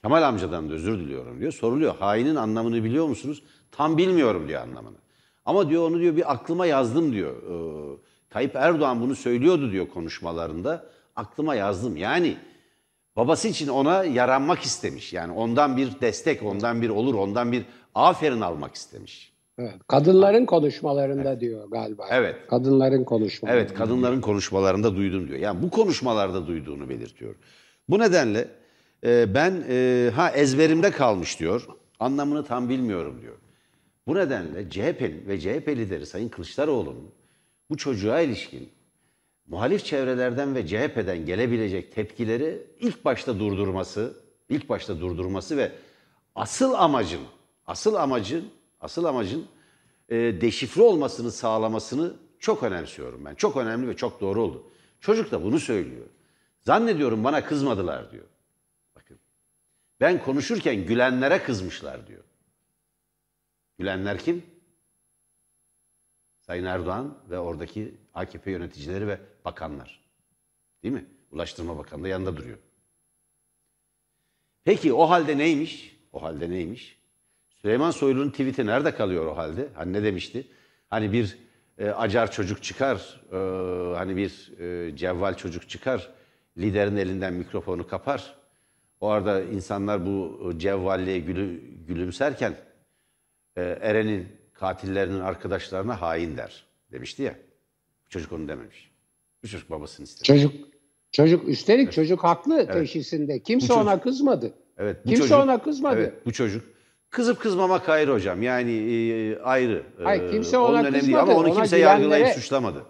Kemal amcadan da özür diliyorum diyor. Soruluyor. Hainin anlamını biliyor musunuz? Tam bilmiyorum diyor anlamını. Ama diyor onu diyor bir aklıma yazdım diyor. Ee, Tayyip Erdoğan bunu söylüyordu diyor konuşmalarında. Aklıma yazdım. Yani babası için ona yaranmak istemiş. Yani ondan bir destek, ondan bir olur, ondan bir aferin almak istemiş. Evet, kadınların konuşmalarında diyor galiba. Evet. Kadınların konuşmalarında. Evet kadınların konuşmalarında duydum diyor. Yani bu konuşmalarda duyduğunu belirtiyor. Bu nedenle e, ben e, ha ezberimde kalmış diyor. Anlamını tam bilmiyorum diyor. Bu nedenle CHP'nin ve CHP lideri Sayın Kılıçdaroğlu'nun bu çocuğa ilişkin muhalif çevrelerden ve CHP'den gelebilecek tepkileri ilk başta durdurması, ilk başta durdurması ve asıl amacın, asıl amacın, asıl amacın e, deşifre olmasını sağlamasını çok önemsiyorum ben. Çok önemli ve çok doğru oldu. Çocuk da bunu söylüyor. Zannediyorum bana kızmadılar diyor. Bakın. Ben konuşurken gülenlere kızmışlar diyor. Gülenler kim? Sayın Erdoğan ve oradaki AKP yöneticileri ve bakanlar. Değil mi? Ulaştırma Bakanı da yanında duruyor. Peki o halde neymiş? O halde neymiş? Süleyman Soylu'nun tweet'i nerede kalıyor o halde? Hani ne demişti? Hani bir e, acar çocuk çıkar, e, hani bir e, cevval çocuk çıkar, liderin elinden mikrofonu kapar. O arada insanlar bu cevvalliğe gülü, gülümserken e, Eren'in katillerinin arkadaşlarına hain der demişti ya. Bu çocuk onu dememiş. Bu çocuk babasını istedi. Çocuk çocuk üstelik çocuk haklı teşhisinde. Kimse çocuk- ona kızmadı. Evet, bu Kimse çocuk, ona kızmadı. Evet, bu çocuk kızıp kızmamak ayrı hocam. Yani e, ayrı. Hayır, E, kimse onun ona önemli değil. kızmadı. Ama onu Ona kimse gülenlere- yargılayıp suçlamadı.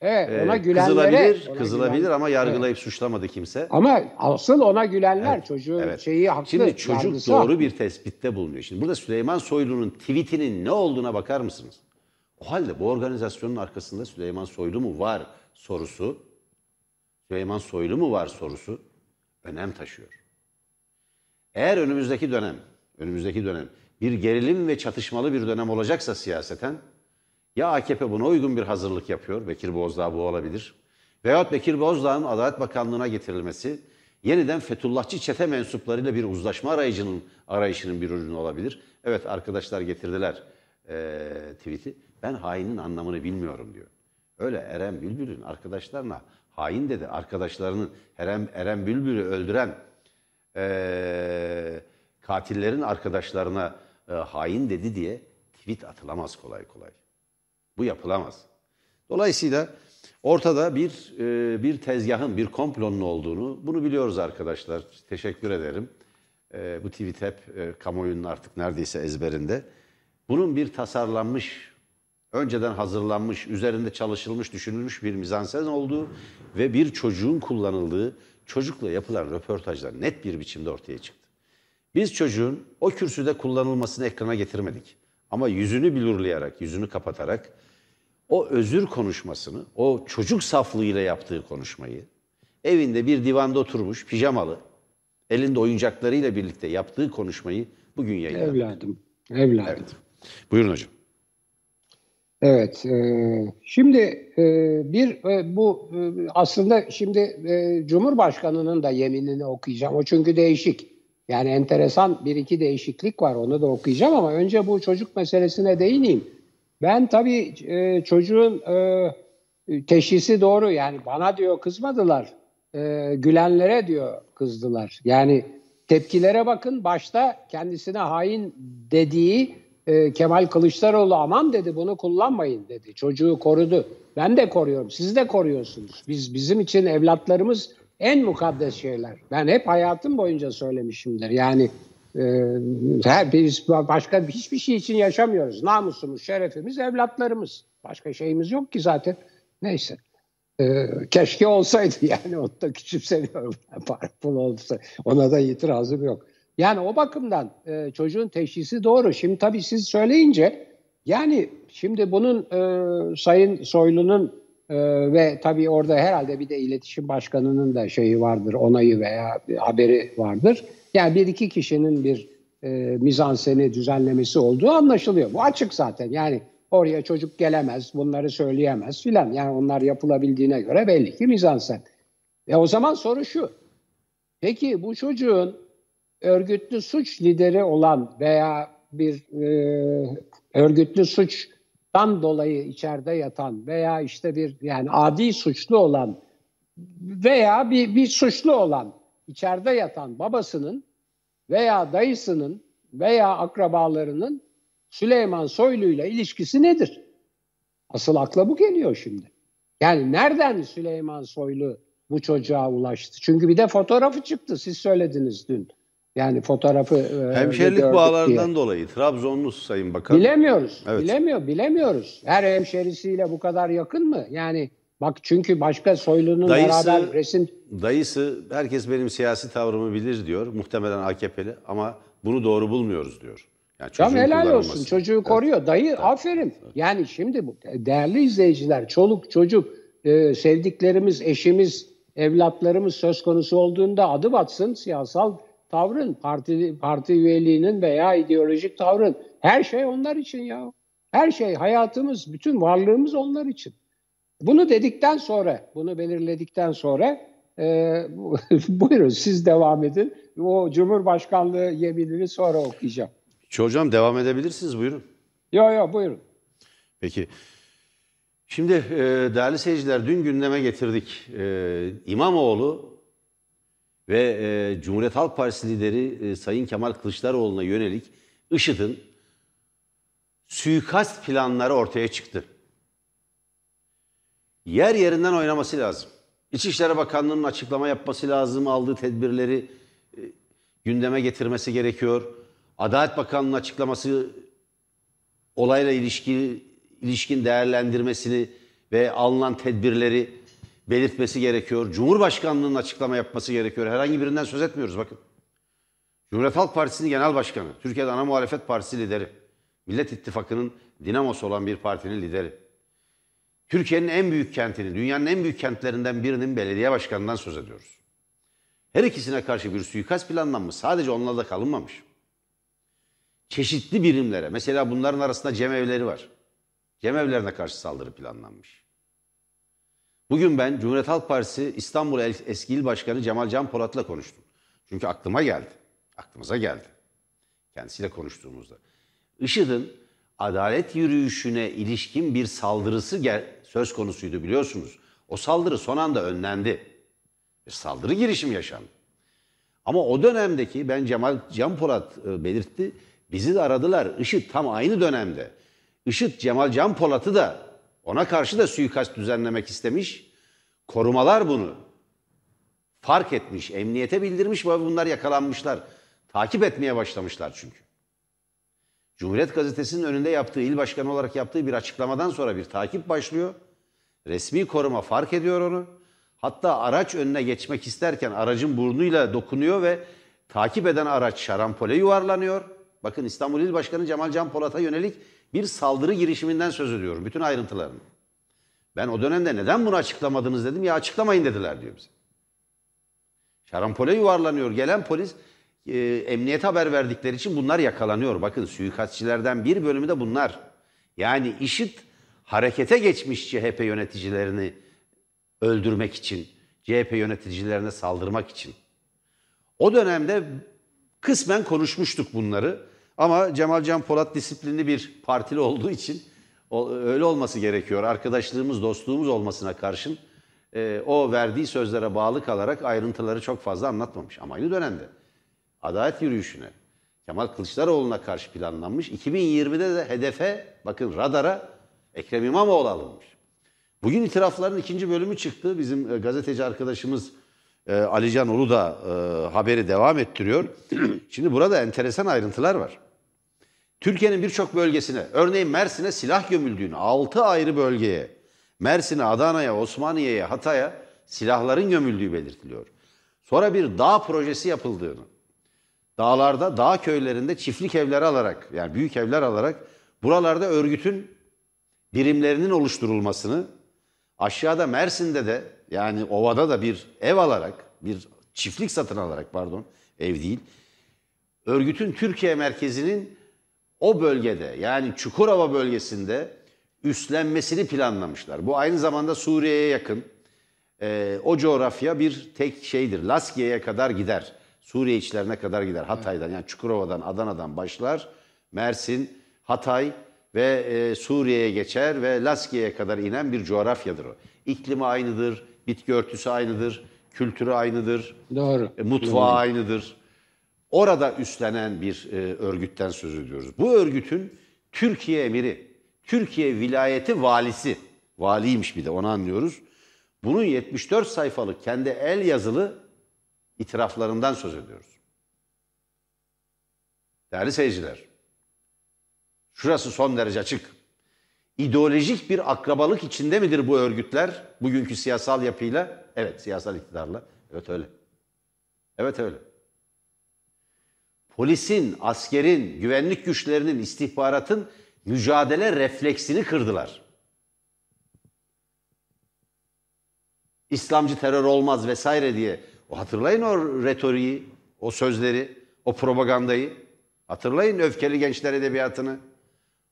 Evet, E, ona gülenlere kızılabilir, ona kızılabilir gülen- ama yargılayıp suçlamadı kimse. Ama asıl ona gülenler çocuğun Evet. şeyi haklı. Şimdi çocuk yargısı doğru haklı. bir tespitte bulunuyor. Şimdi burada Süleyman Soylu'nun tweetinin ne olduğuna bakar mısınız? O halde bu organizasyonun arkasında Süleyman Soylu mu var sorusu, Süleyman Soylu mu var sorusu önem taşıyor. Eğer önümüzdeki dönem, önümüzdeki dönem bir gerilim ve çatışmalı bir dönem olacaksa siyaseten ya AKP buna uygun bir hazırlık yapıyor, Bekir Bozdağ bu olabilir. Veyahut Bekir Bozdağ'ın Adalet Bakanlığı'na getirilmesi yeniden Fethullahçı çete mensuplarıyla bir uzlaşma arayıcının arayışının bir ürünü olabilir. Evet arkadaşlar getirdiler eee tweet'i. Ben hainin anlamını bilmiyorum diyor. Öyle Eren Bülbül'ün arkadaşlarına hain dedi. Arkadaşlarının Eren, Eren Bülbül'ü öldüren eee, katillerin arkadaşlarına e, hain dedi diye tweet atılamaz kolay kolay. Bu yapılamaz. Dolayısıyla ortada bir e, bir tezgahın, bir komplonun olduğunu bunu biliyoruz arkadaşlar. Teşekkür ederim. E, bu tweet hep e, kamuoyunun artık neredeyse ezberinde. Bunun bir tasarlanmış, önceden hazırlanmış, üzerinde çalışılmış, düşünülmüş bir mizansen olduğu ve bir çocuğun kullanıldığı çocukla yapılan röportajlar net bir biçimde ortaya çıktı. Biz çocuğun o kürsüde kullanılmasını ekrana getirmedik. Ama yüzünü blurlayarak, yüzünü kapatarak o özür konuşmasını, o çocuk saflığıyla yaptığı konuşmayı, evinde bir divanda oturmuş, pijamalı, elinde oyuncaklarıyla birlikte yaptığı konuşmayı bugün yayınladık. Evladım, evladım. Evet. Buyurun hocam. Evet. e, şimdi e, bir e, bu e, aslında şimdi e, Cumhurbaşkanı'nın da yeminini okuyacağım. O çünkü değişik. Yani enteresan bir iki değişiklik var. Onu da okuyacağım ama önce bu çocuk meselesine değineyim. Ben tabii e, çocuğun e, teşhisi doğru. Yani bana diyor kızmadılar. E, gülenlere diyor kızdılar. Yani tepkilere bakın. Başta kendisine hain dediği e, Kemal Kılıçdaroğlu aman dedi bunu kullanmayın dedi. Çocuğu korudu. Ben de koruyorum. Siz de koruyorsunuz. Biz bizim için evlatlarımız en mukaddes şeyler. Ben hep hayatım boyunca söylemişimdir. Yani e, biz başka hiçbir şey için yaşamıyoruz. Namusumuz, şerefimiz, evlatlarımız. Başka şeyimiz yok ki zaten. Neyse. Ee, keşke olsaydı *laughs* yani onu da küçümsemiyorum. Para *laughs* pul olsa ona da itirazım yok. Yani o bakımdan e, çocuğun teşhisi doğru. Şimdi tabii siz söyleyince yani şimdi bunun e, Sayın Soylu'nun e, ve tabii orada herhalde bir de iletişim başkanının da şeyi vardır, onayı veya haberi vardır. Yani bir iki kişinin bir e, mizanseni düzenlemesi olduğu anlaşılıyor. Bu açık zaten yani oraya çocuk gelemez, bunları söyleyemez filan. Yani onlar yapılabildiğine göre belli ki mizansen. E o zaman soru şu. Peki bu çocuğun örgütlü suç lideri olan veya bir e, örgütlü suçtan dolayı içeride yatan veya işte bir yani adi suçlu olan veya bir, bir suçlu olan içeride yatan babasının veya dayısının veya akrabalarının Süleyman Soylu ile ilişkisi nedir? Asıl akla bu geliyor şimdi. Yani nereden Süleyman Soylu bu çocuğa ulaştı? Çünkü bir de fotoğrafı çıktı. Siz söylediniz dün. Yani fotoğrafı e, Hemşerilik gördük bağlarından diye. dolayı Trabzonlu Sayın Bakan. Bilemiyoruz. Evet. Bilemiyor, bilemiyoruz. Her hemşerisiyle bu kadar yakın mı? Yani bak çünkü başka Soylu'nun Dayısı- beraber resim Dayısı herkes benim siyasi tavrımı bilir diyor. Muhtemelen AKP'li ama bunu doğru bulmuyoruz diyor. Yani çocuğun helal olsun. Çocuğu koruyor. Dayı aferin. Yani şimdi bu değerli izleyiciler, çoluk çocuk, e, sevdiklerimiz, eşimiz, evlatlarımız söz konusu olduğunda adı batsın siyasal tavrın, parti parti üyeliğinin veya ideolojik tavrın. Her şey onlar için ya. Her şey, hayatımız, bütün varlığımız onlar için. Bunu dedikten sonra, bunu belirledikten sonra e, *laughs* buyurun siz devam edin. O Cumhurbaşkanlığı yeminini sonra okuyacağım. Hocam devam edebilirsiniz buyurun. Yo yo buyurun. Peki. Şimdi e, değerli seyirciler dün gündeme getirdik. E, İmamoğlu ve e, Cumhuriyet Halk Partisi lideri e, Sayın Kemal Kılıçdaroğlu'na yönelik IŞİD'in suikast planları ortaya çıktı. Yer yerinden oynaması lazım. İçişleri Bakanlığı'nın açıklama yapması lazım, aldığı tedbirleri e, gündeme getirmesi gerekiyor. Adalet Bakanlığı'nın açıklaması olayla ilişki ilişkin değerlendirmesini ve alınan tedbirleri belirtmesi gerekiyor. Cumhurbaşkanlığının açıklama yapması gerekiyor. Herhangi birinden söz etmiyoruz bakın. Cumhuriyet Halk Partisi'nin genel başkanı, Türkiye'de ana muhalefet partisi lideri, Millet İttifakı'nın dinamosu olan bir partinin lideri. Türkiye'nin en büyük kentini, dünyanın en büyük kentlerinden birinin belediye başkanından söz ediyoruz. Her ikisine karşı bir suikast planlanmış. Sadece onlarla kalınmamış çeşitli birimlere, mesela bunların arasında cemevleri var. Cemevlerine karşı saldırı planlanmış. Bugün ben Cumhuriyet Halk Partisi İstanbul Eski İl Başkanı Cemal Can Polat'la konuştum. Çünkü aklıma geldi. Aklımıza geldi. Kendisiyle konuştuğumuzda. IŞİD'in adalet yürüyüşüne ilişkin bir saldırısı söz konusuydu biliyorsunuz. O saldırı son anda önlendi. Bir saldırı girişimi yaşandı. Ama o dönemdeki ben Cemal Can Polat e, belirtti. Bizi de aradılar. IŞİD tam aynı dönemde. IŞİD Cemal Can Polat'ı da ona karşı da suikast düzenlemek istemiş. Korumalar bunu fark etmiş, emniyete bildirmiş ve bunlar yakalanmışlar. Takip etmeye başlamışlar çünkü. Cumhuriyet Gazetesi'nin önünde yaptığı, il başkanı olarak yaptığı bir açıklamadan sonra bir takip başlıyor. Resmi koruma fark ediyor onu. Hatta araç önüne geçmek isterken aracın burnuyla dokunuyor ve takip eden araç şarampole yuvarlanıyor. Bakın İstanbul İl Başkanı Cemal Can Polat'a yönelik bir saldırı girişiminden söz ediyorum. Bütün ayrıntılarını. Ben o dönemde neden bunu açıklamadınız dedim. Ya açıklamayın dediler diyor bize. Şarampole yuvarlanıyor. Gelen polis e, emniyete haber verdikleri için bunlar yakalanıyor. Bakın suikastçilerden bir bölümü de bunlar. Yani IŞİD harekete geçmiş CHP yöneticilerini öldürmek için, CHP yöneticilerine saldırmak için. O dönemde kısmen konuşmuştuk bunları. Ama Cemal Can Polat disiplinli bir partili olduğu için öyle olması gerekiyor. Arkadaşlığımız, dostluğumuz olmasına karşın e, o verdiği sözlere bağlı kalarak ayrıntıları çok fazla anlatmamış. Ama aynı dönemde adalet yürüyüşüne, Kemal Kılıçdaroğlu'na karşı planlanmış. 2020'de de hedefe bakın radara Ekrem İmamoğlu alınmış. Bugün itirafların ikinci bölümü çıktı. Bizim e, gazeteci arkadaşımız e, Alican Ulu da e, haberi devam ettiriyor. *clears throat* Şimdi burada enteresan ayrıntılar var. Türkiye'nin birçok bölgesine, örneğin Mersin'e silah gömüldüğünü, 6 ayrı bölgeye, Mersin'e, Adana'ya, Osmaniye'ye, Hatay'a silahların gömüldüğü belirtiliyor. Sonra bir dağ projesi yapıldığını, dağlarda, dağ köylerinde çiftlik evleri alarak, yani büyük evler alarak buralarda örgütün birimlerinin oluşturulmasını, aşağıda Mersin'de de yani ovada da bir ev alarak, bir çiftlik satın alarak pardon, ev değil, örgütün Türkiye merkezinin o bölgede yani Çukurova bölgesinde üstlenmesini planlamışlar. Bu aynı zamanda Suriye'ye yakın. Ee, o coğrafya bir tek şeydir. Laskiye'ye kadar gider. Suriye içlerine kadar gider. Hatay'dan yani Çukurova'dan, Adana'dan başlar. Mersin, Hatay ve e, Suriye'ye geçer ve Laskiye'ye kadar inen bir coğrafyadır o. İklimi aynıdır, bitki örtüsü aynıdır, kültürü aynıdır, Doğru. e, mutfağı aynıdır. Orada üstlenen bir e, örgütten söz ediyoruz. Bu örgütün Türkiye emiri, Türkiye vilayeti valisi, valiymiş bir de onu anlıyoruz. Bunun 74 sayfalık kendi el yazılı itiraflarından söz ediyoruz. Değerli seyirciler, şurası son derece açık. İdeolojik bir akrabalık içinde midir bu örgütler bugünkü siyasal yapıyla? Evet, siyasal iktidarla. Evet öyle. Evet öyle. Polisin, askerin, güvenlik güçlerinin, istihbaratın mücadele refleksini kırdılar. İslamcı terör olmaz vesaire diye. O hatırlayın o retoriği, o sözleri, o propagandayı. Hatırlayın öfkeli gençler edebiyatını.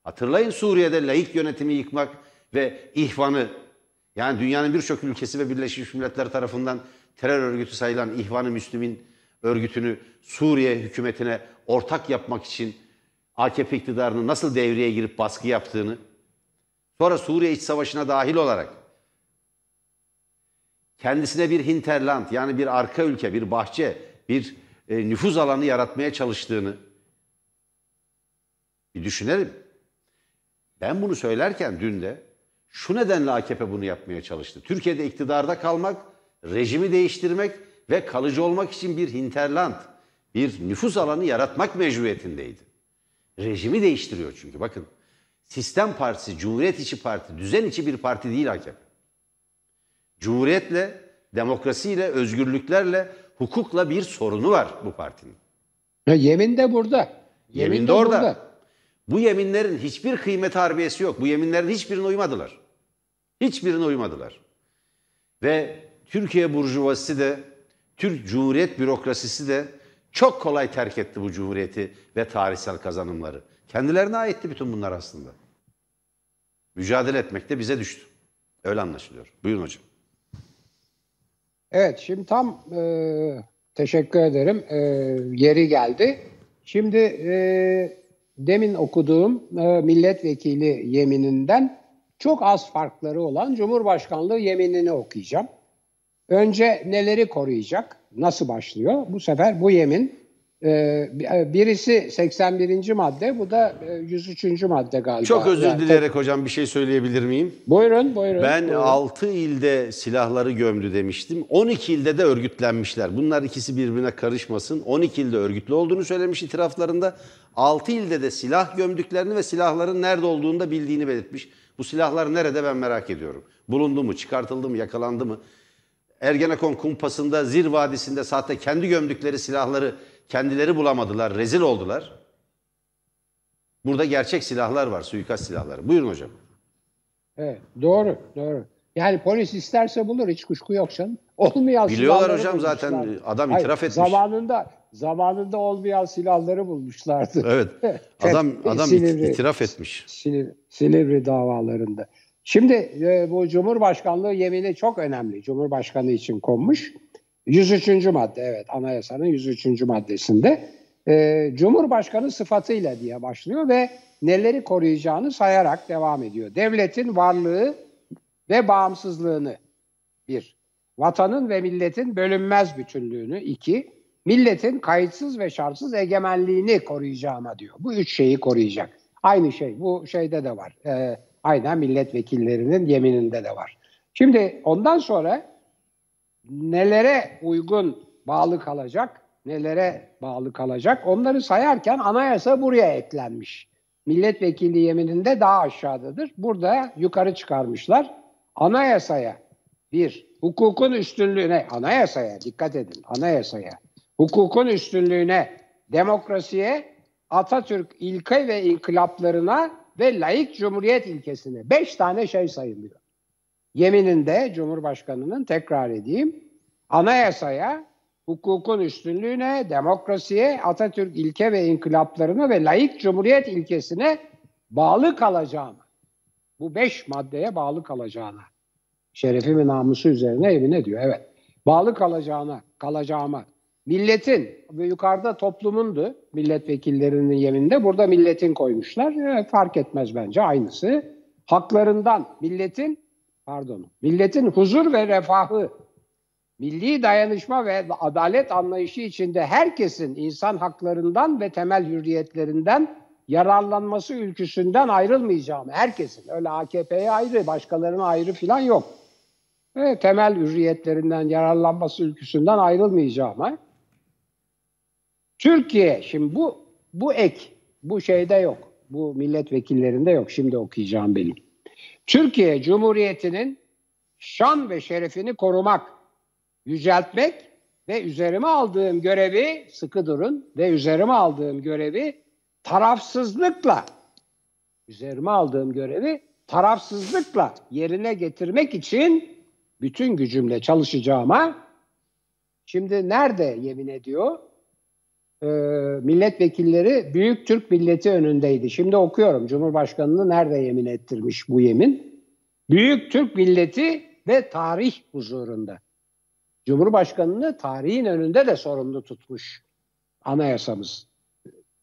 Hatırlayın Suriye'de laik yönetimi yıkmak ve ihvanı yani dünyanın birçok ülkesi ve Birleşmiş Milletler tarafından terör örgütü sayılan İhvan-ı Müslümin örgütünü Suriye hükümetine ortak yapmak için AKP iktidarının nasıl devreye girip baskı yaptığını, sonra Suriye iç savaşına dahil olarak kendisine bir hinterland yani bir arka ülke, bir bahçe, bir e, nüfuz alanı yaratmaya çalıştığını bir düşünelim. Ben bunu söylerken dün de şu nedenle AKP bunu yapmaya çalıştı. Türkiye'de iktidarda kalmak, rejimi değiştirmek ve kalıcı olmak için bir hinterland, bir nüfus alanı yaratmak mecburiyetindeydi. Rejimi değiştiriyor çünkü bakın. Sistem Partisi, Cumhuriyet içi parti, düzen içi bir parti değil AKP. Cumhuriyetle, demokrasiyle, özgürlüklerle, hukukla bir sorunu var bu partinin. Ya, yemin de burada. Yemin, de orada. Bu yeminlerin hiçbir kıymet harbiyesi yok. Bu yeminlerin hiçbirine uymadılar. Hiçbirine uymadılar. Ve Türkiye Burjuvazisi de, Türk Cumhuriyet bürokrasisi de çok kolay terk etti bu cumhuriyeti ve tarihsel kazanımları. Kendilerine aitti bütün bunlar aslında. Mücadele etmek de bize düştü. Öyle anlaşılıyor. Buyurun hocam. Evet şimdi tam e, teşekkür ederim. E, yeri geldi. Şimdi e, demin okuduğum e, milletvekili yemininden çok az farkları olan Cumhurbaşkanlığı yeminini okuyacağım. Önce neleri koruyacak? Nasıl başlıyor? Bu sefer bu yemin birisi 81. madde, bu da e, 103. madde galiba. Çok özür Yani- dileyerek hocam bir şey söyleyebilir miyim? Buyurun, buyurun. Ben buyurun. 6 ilde silahları gömdü demiştim. 12 ilde de örgütlenmişler. Bunlar ikisi birbirine karışmasın. 12 ilde örgütlü olduğunu söylemiş itiraflarında. 6 ilde de silah gömdüklerini ve silahların nerede olduğunu da bildiğini belirtmiş. Bu silahlar nerede ben merak ediyorum. Bulundu mu, çıkartıldı mı, yakalandı mı? Ergenekon kumpasında Zir Vadisi'nde sahte kendi gömdükleri silahları kendileri bulamadılar, rezil oldular. Burada gerçek silahlar var, suikast silahları. Buyurun hocam. Evet, doğru, doğru. Yani polis isterse bulur, hiç kuşku yok canım. Olmayan Biliyorlar hocam zaten, bulmuşlar. adam Hayır, itiraf etmiş. Zamanında zamanında olmayan silahları bulmuşlardı. Evet. *laughs* Adam adam Silivri- itiraf etmiş. Silivri, Silivri davalarında. Şimdi e, bu Cumhurbaşkanlığı yemini çok önemli. Cumhurbaşkanı için konmuş. 103. madde evet anayasanın 103. maddesinde. E, Cumhurbaşkanı sıfatıyla diye başlıyor ve neleri koruyacağını sayarak devam ediyor. Devletin varlığı ve bağımsızlığını bir. Vatanın ve milletin bölünmez bütünlüğünü iki. milletin kayıtsız ve şartsız egemenliğini koruyacağıma diyor. Bu üç şeyi koruyacak. Aynı şey bu şeyde de var. Ee, aynen milletvekillerinin yemininde de var. Şimdi ondan sonra nelere uygun bağlı kalacak, nelere bağlı kalacak onları sayarken anayasa buraya eklenmiş. Milletvekili yemininde daha aşağıdadır. Burada yukarı çıkarmışlar. Anayasaya bir, hukukun üstünlüğüne, anayasaya dikkat edin, anayasaya, hukukun üstünlüğüne, demokrasiye, Atatürk ilke ve inkılaplarına ve layık cumhuriyet ilkesine. Beş tane şey sayılıyor. Yemininde Cumhurbaşkanı'nın tekrar edeyim, anayasaya, hukukun üstünlüğüne, demokrasiye, Atatürk ilke ve inkılaplarına ve layık cumhuriyet ilkesine bağlı kalacağım. Bu beş maddeye bağlı kalacağına. Şerefi ve namusu üzerine yemin ediyor. Evet. Bağlı kalacağına, kalacağıma. Milletin ve yukarıda toplumundu milletvekillerinin yemininde. Burada milletin koymuşlar. Evet, fark etmez bence aynısı. Haklarından milletin pardon, milletin huzur ve refahı, milli dayanışma ve adalet anlayışı içinde herkesin insan haklarından ve temel hürriyetlerinden yararlanması ülküsünden ayrılmayacağım. Herkesin. Öyle AKP'ye ayrı, başkalarına ayrı falan yok. Ve temel hürriyetlerinden yararlanması ülküsünden ayrılmayacağım. Ha? Türkiye, şimdi bu bu ek, bu şeyde yok. Bu milletvekillerinde yok. Şimdi okuyacağım benim. Türkiye Cumhuriyeti'nin şan ve şerefini korumak, yüceltmek ve üzerime aldığım görevi, sıkı durun, ve üzerime aldığım görevi tarafsızlıkla, üzerime aldığım görevi tarafsızlıkla yerine getirmek için bütün gücümle çalışacağıma, şimdi nerede yemin ediyor? Ee, milletvekilleri Büyük Türk Milleti önündeydi. Şimdi okuyorum Cumhurbaşkanı'nı nerede yemin ettirmiş bu yemin? Büyük Türk Milleti ve tarih huzurunda. Cumhurbaşkanı'nı tarihin önünde de sorumlu tutmuş anayasamız.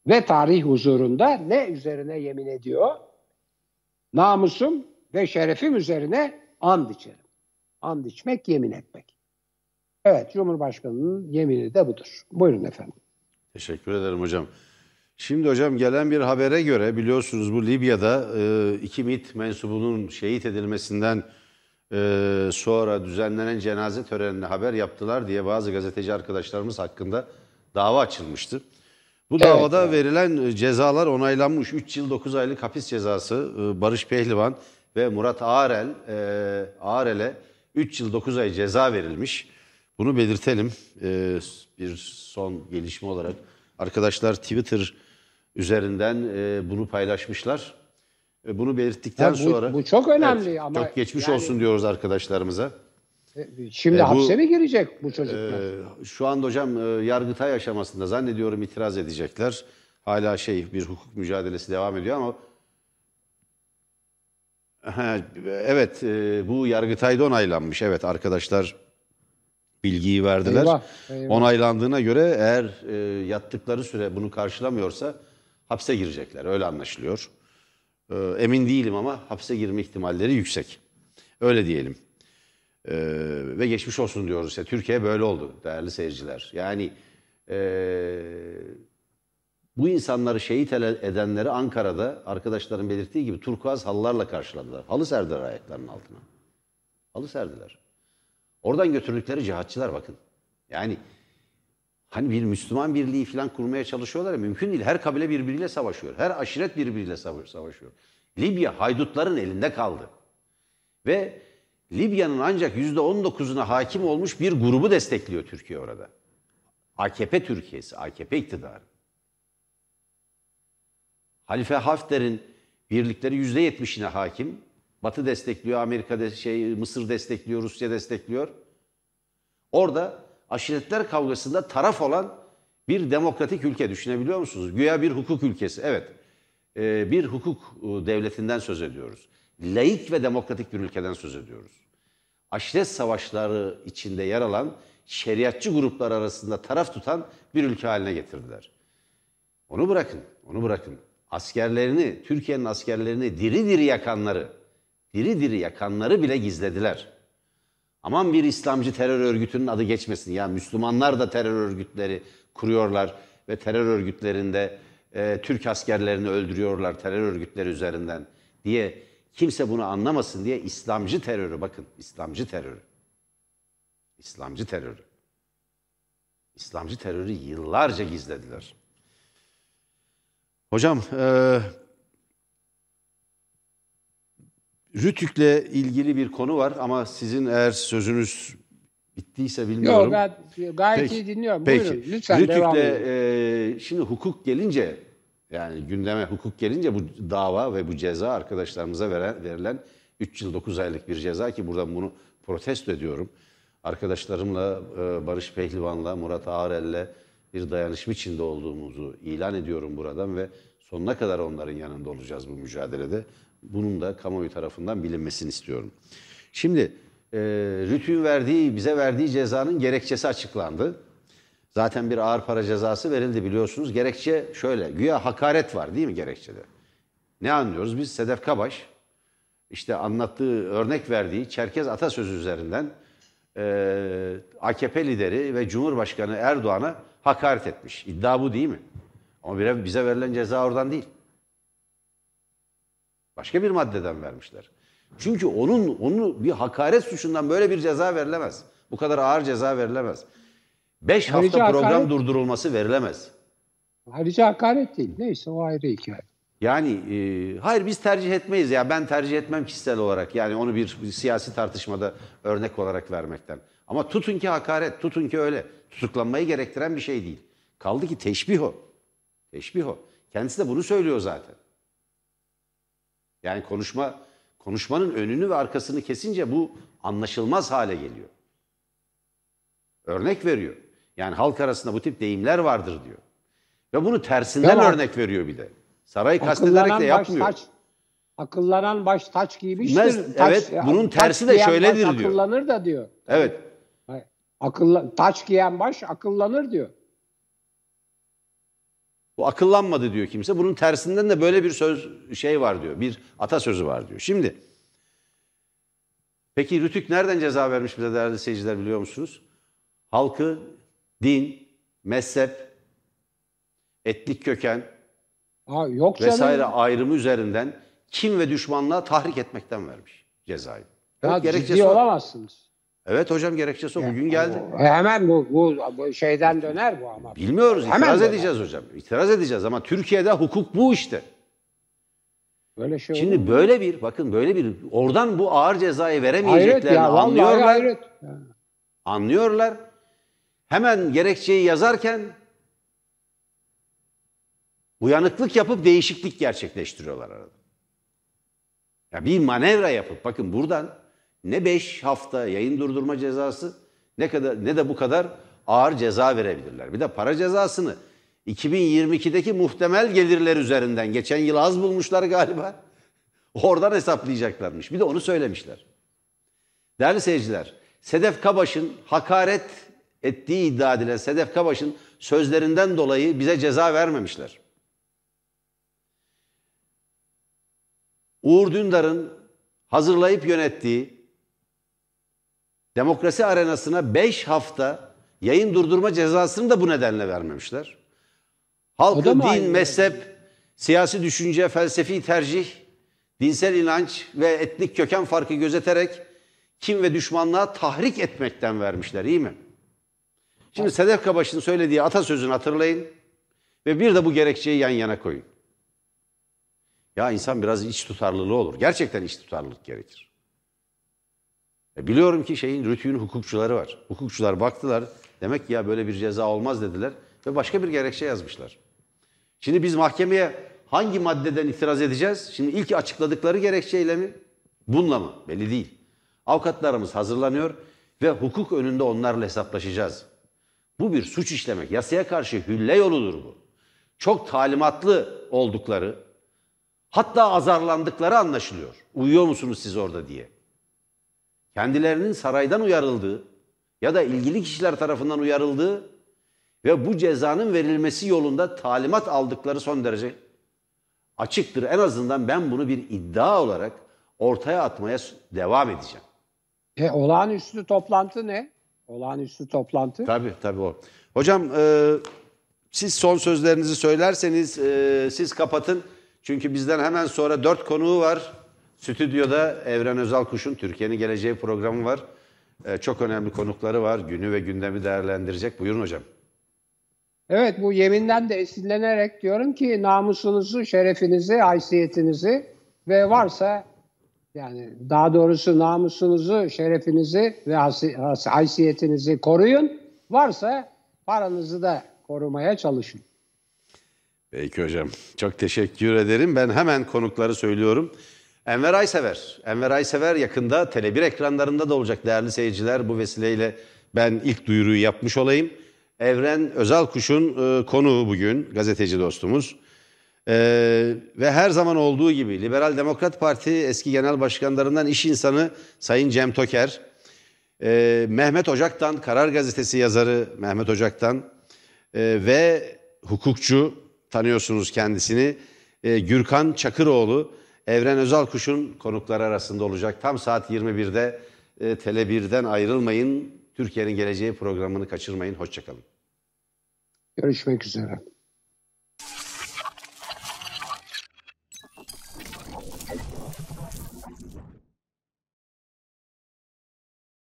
Ve tarih huzurunda ne üzerine yemin ediyor? Namusum ve şerefim üzerine and içerim. And içmek, yemin etmek. Evet, Cumhurbaşkanı'nın yemini de budur. Buyurun efendim. Teşekkür ederim hocam. Şimdi hocam gelen bir habere göre biliyorsunuz bu Libya'da e, iki MİT mensubunun şehit edilmesinden e, sonra düzenlenen cenaze törenine haber yaptılar diye bazı gazeteci arkadaşlarımız hakkında dava açılmıştı. Bu Evet, davada evet. verilen cezalar onaylanmış. 3 yıl 9 aylık hapis cezası e, Barış Pehlivan ve Murat Ağrel, e, Ağrel'e 3 yıl 9 ay ceza verilmiş. Bunu belirtelim e, bir son gelişme olarak. Arkadaşlar Twitter üzerinden e, bunu paylaşmışlar. E, bunu belirttikten Ya bu- sonra... bu çok önemli Evet, ama Çok geçmiş yani- olsun diyoruz arkadaşlarımıza. Şimdi E, bu- hapse mi girecek bu çocuklar? Ee, şu anda hocam e, Yargıtay aşamasında zannediyorum itiraz edecekler. Hala şey bir hukuk mücadelesi devam ediyor ama Ha, evet e, bu Yargıtay'da onaylanmış. Evet arkadaşlar bilgiyi verdiler. Eyvah, eyvah. Onaylandığına göre eğer e, yattıkları süre bunu karşılamıyorsa hapse girecekler. Öyle anlaşılıyor. E, emin değilim ama hapse girme ihtimalleri yüksek. Öyle diyelim. Ee, ve geçmiş olsun diyoruz. İşte Türkiye böyle oldu değerli seyirciler. Yani ee, bu insanları şehit edenleri Ankara'da arkadaşların belirttiği gibi turkuaz halılarla karşıladılar. Halı serdiler ayaklarının altına. Halı serdiler. Oradan götürdükleri cihatçılar bakın. Yani hani bir Müslüman birliği falan kurmaya çalışıyorlar ya mümkün değil. Her kabile birbiriyle savaşıyor. Her aşiret birbiriyle savaş- savaşıyor. Libya haydutların elinde kaldı. Ve Libya'nın ancak %19'una hakim olmuş bir grubu destekliyor Türkiye orada. AKP Türkiye'si, AKP iktidarı. Halife Hafter'in birlikleri %70'ine hakim. Batı destekliyor, Amerika de, şey Mısır destekliyor, Rusya destekliyor. Orada aşiretler kavgasında taraf olan bir demokratik ülke düşünebiliyor musunuz? Güya bir hukuk ülkesi. Evet. Ee, bir hukuk e, devletinden söz ediyoruz. Laik ve demokratik bir ülkeden söz ediyoruz. Aşiret savaşları içinde yer alan şeriatçı gruplar arasında taraf tutan bir ülke haline getirdiler. Onu bırakın, onu bırakın. Askerlerini, Türkiye'nin askerlerini diri diri yakanları, diri diri yakanları bile gizlediler. Aman bir İslamcı terör örgütünün adı geçmesin. Ya Müslümanlar da terör örgütleri kuruyorlar ve terör örgütlerinde e, Türk askerlerini öldürüyorlar terör örgütleri üzerinden diye kimse bunu anlamasın diye İslamcı terörü bakın İslamcı terörü. İslamcı terörü. İslamcı terörü yıllarca gizlediler. Hocam, e, Rütük'le ilgili bir konu var ama sizin eğer sözünüz bittiyse bilmiyorum. Yok ben gayet Peki, iyi dinliyorum. Peki. Buyurun lütfen devam Rütük'le edin. e, şimdi hukuk gelince yani gündeme hukuk gelince bu dava ve bu ceza arkadaşlarımıza veren, verilen 3 yıl 9 aylık bir ceza ki buradan bunu protesto ediyorum. Arkadaşlarımla e, Barış Pehlivan'la Murat Ağrel'le bir dayanışma içinde olduğumuzu ilan ediyorum buradan ve sonuna kadar onların yanında olacağız bu mücadelede. Bunun da kamuoyu tarafından bilinmesini istiyorum. Şimdi e, Rütük'ün verdiği, bize verdiği cezanın gerekçesi açıklandı. Zaten bir ağır para cezası verildi biliyorsunuz. Gerekçe şöyle, güya hakaret var değil mi gerekçede? Ne anlıyoruz biz? Sedef Kabaş işte anlattığı, örnek verdiği Çerkez atasözü üzerinden e, AKP lideri ve Cumhurbaşkanı Erdoğan'a hakaret etmiş. İddia bu değil mi? Ama bize verilen ceza oradan değil. Başka bir maddeden vermişler. Çünkü onun onu bir hakaret suçundan böyle bir ceza verilemez. Bu kadar ağır ceza verilemez. Beş Ayrıca hafta program hakaret- durdurulması verilemez. Ayrıca hakaret değil. Neyse o ayrı hikaye. Yani e, hayır biz tercih etmeyiz ya ben tercih etmem kişisel olarak yani onu bir, bir siyasi tartışmada örnek olarak vermekten. Ama tutun ki hakaret, tutun ki öyle. Tutuklanmayı gerektiren bir şey değil. Kaldı ki teşbih o. Teşbih o. Kendisi de bunu söylüyor zaten. Yani konuşma konuşmanın önünü ve arkasını kesince bu anlaşılmaz hale geliyor. Örnek veriyor. Yani halk arasında bu tip deyimler vardır diyor. Ve bunu tersinden Ya örnek veriyor bir de. Sarayı kastederek de Akıllanan baş yapmıyor. taç, akıllanan baş taç giymiştir. Bilmez- Taç- evet, bunun taç tersi de şöyledir diyor. Akıllanır da diyor. Evet. Akılla, taç giyen baş akıllanır diyor. Bu akıllanmadı diyor kimse. Bunun tersinden de böyle bir söz şey var diyor. Bir atasözü var diyor. Şimdi peki Rütük nereden ceza vermiş bize değerli seyirciler biliyor musunuz? Halkı din, mezhep, etnik köken Ha, yok canım. vesaire ayrımı üzerinden kim ve düşmanlığa tahrik etmekten vermiş cezayı. Ya Evet, ciddi olamazsınız. Evet hocam gerekçesi o. Bugün geldi. Hemen bu, bu, bu şeyden döner bu ama. Bilmiyoruz. Hemen itiraz döner. edeceğiz hocam. İtiraz edeceğiz ama Türkiye'de hukuk bu işte. Böyle şey olur Şimdi mu? böyle bir bakın böyle bir oradan bu ağır cezayı hayret veremeyeceklerini ya vallahi anlıyorlar. hayret. Ya. Anlıyorlar. Hemen gerekçeyi yazarken uyanıklık yapıp değişiklik gerçekleştiriyorlar arada. Ya bir manevra yapıp bakın buradan ne 5 hafta yayın durdurma cezası ne kadar ne de bu kadar ağır ceza verebilirler. Bir de para cezasını 2022'deki muhtemel gelirler üzerinden geçen yıl az bulmuşlar galiba. *laughs* Oradan hesaplayacaklarmış. Bir de onu söylemişler. Değerli seyirciler, Sedef Kabaş'ın hakaret ettiği iddia edilen Sedef Kabaş'ın sözlerinden dolayı bize ceza vermemişler. Uğur Dündar'ın hazırlayıp yönettiği demokrasi arenasına 5 hafta yayın durdurma cezasını da bu nedenle vermemişler. O da Halkı mı din, aynı? mezhep, siyasi düşünce, felsefi tercih, dinsel inanç ve etnik köken farkı gözeterek kim ve düşmanlığa tahrik etmekten vermişler iyi mi? Şimdi Sedef Kabaş'ın söylediği atasözünü hatırlayın ve bir de bu gerekçeyi yan yana koyun. Ya insan biraz iç tutarlılığı olur. Gerçekten iç tutarlılık gerekir. E biliyorum ki şeyin rütüğün hukukçuları var. Hukukçular baktılar. Demek ki ya böyle bir ceza olmaz dediler ve başka bir gerekçe yazmışlar. Şimdi biz mahkemeye hangi maddeden itiraz edeceğiz? Şimdi ilk açıkladıkları gerekçeyle mi? Bununla mı? Belli değil. Avukatlarımız hazırlanıyor ve hukuk önünde onlarla hesaplaşacağız. Bu bir suç işlemek. Yasaya karşı hülle yoludur bu. Çok talimatlı oldukları, hatta azarlandıkları anlaşılıyor. Uyuyor musunuz siz orada diye. Kendilerinin saraydan uyarıldığı ya da ilgili kişiler tarafından uyarıldığı ve bu cezanın verilmesi yolunda talimat aldıkları son derece açıktır. En azından ben bunu bir iddia olarak ortaya atmaya devam edeceğim. E, olağanüstü toplantı ne? Olağanüstü toplantı. Tabii tabii o. Hocam e, siz son sözlerinizi söylerseniz e, siz kapatın. Çünkü bizden hemen sonra dört konuğu var. Stüdyoda Evren Özalkuş'un Türkiye'nin Geleceği programı var. E, çok önemli konukları var. Günü ve gündemi değerlendirecek. Buyurun hocam. Evet bu yeminden de esinlenerek diyorum ki namusunuzu, şerefinizi, haysiyetinizi ve varsa yani daha doğrusu namusunuzu, şerefinizi ve haysiyetinizi koruyun. Varsa paranızı da korumaya çalışın. Peki hocam. Çok teşekkür ederim. Ben hemen konukları söylüyorum. Enver Aysever. Enver Aysever yakında Tele1 ekranlarında da olacak değerli seyirciler. Bu vesileyle ben ilk duyuruyu yapmış olayım. Evren Özalkuş'un e, konuğu bugün gazeteci dostumuz. E, ve her zaman olduğu gibi Liberal Demokrat Parti eski genel başkanlarından iş insanı Sayın Cem Toker, e, Mehmet Ocak'tan Karar Gazetesi yazarı Mehmet Ocak'tan e, ve hukukçu tanıyorsunuz kendisini e, Gürkan Çakıroğlu Evren Özalkuş'un konukları arasında olacak. Tam saat 21'de e, Tele 1'den ayrılmayın. Türkiye'nin Geleceği programını kaçırmayın. Hoşçakalın. Görüşmek üzere.